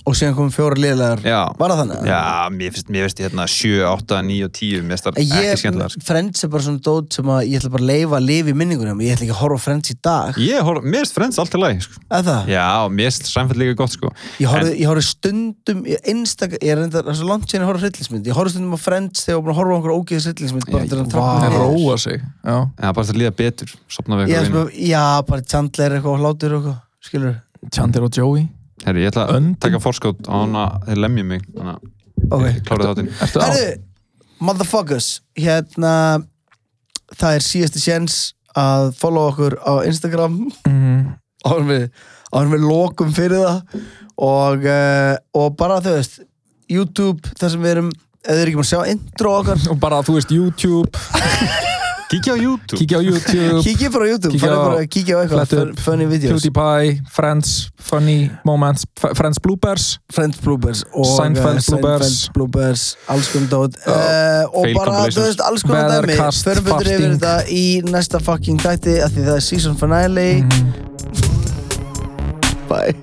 Og síðan komum fjóra liðlegar. Var það þannig? Já, mér finnst, mér finnst hérna 7, 8, 9 og 10 mér finnst það En ekki Ég, skemmtilegar sko. Friends er bara svona dót sem að ég ætla bara að leifa að lifa í minningunum Ég ætla ekki að horfa Friends í dag Ég horf, mér finnst Friends alltaf læg sko. Er það? Já, mér finnst Seinfeld líka gott sko Ég ég horfði stundum, ég einstak, ég er enda, það er svo langt síðan ég horfði hryllismynd, ég horfði stundum á Friends þegar ég að horfa á einhverja ógeðis hryllismynd bara til að Það trappa er niður. róa sig Já, Já, bara að Ég er Chandler eitthvað og hlátur og eitthvað, Chandler og Joey Herri, ég ætla að taka forskót á hana, þeir lemja mig þannig að ég kláraði þáttinn. Ertu á? Herðu, motherfuckers, hérna, það er síðasti séns að follow okkur á Instagram. Mhm. áður en við, en við lokum fyrir það. Og, uh, og bara þau veist, YouTube, þar sem við erum, ef þið er ekki maður að sjá intro okkar, Og bara, þú veist, YouTube Kíkja á YouTube Kíkja á YouTube kíkja bara á YouTube, Kíkja á- bara kíkja á eitthvað, fun- funny videos. PewDiePie, Friends, Funny Moments Friends Bloopers Friends bloopers og Seinfeld eh, bloopers. Seinfeld bloopers alls konar dót uh, og Fail bara, þú veist, alls konar dæmi Weathercast, förum betur yfir fasting. þetta í næsta fucking tætti af því það er season finale Mhm. bye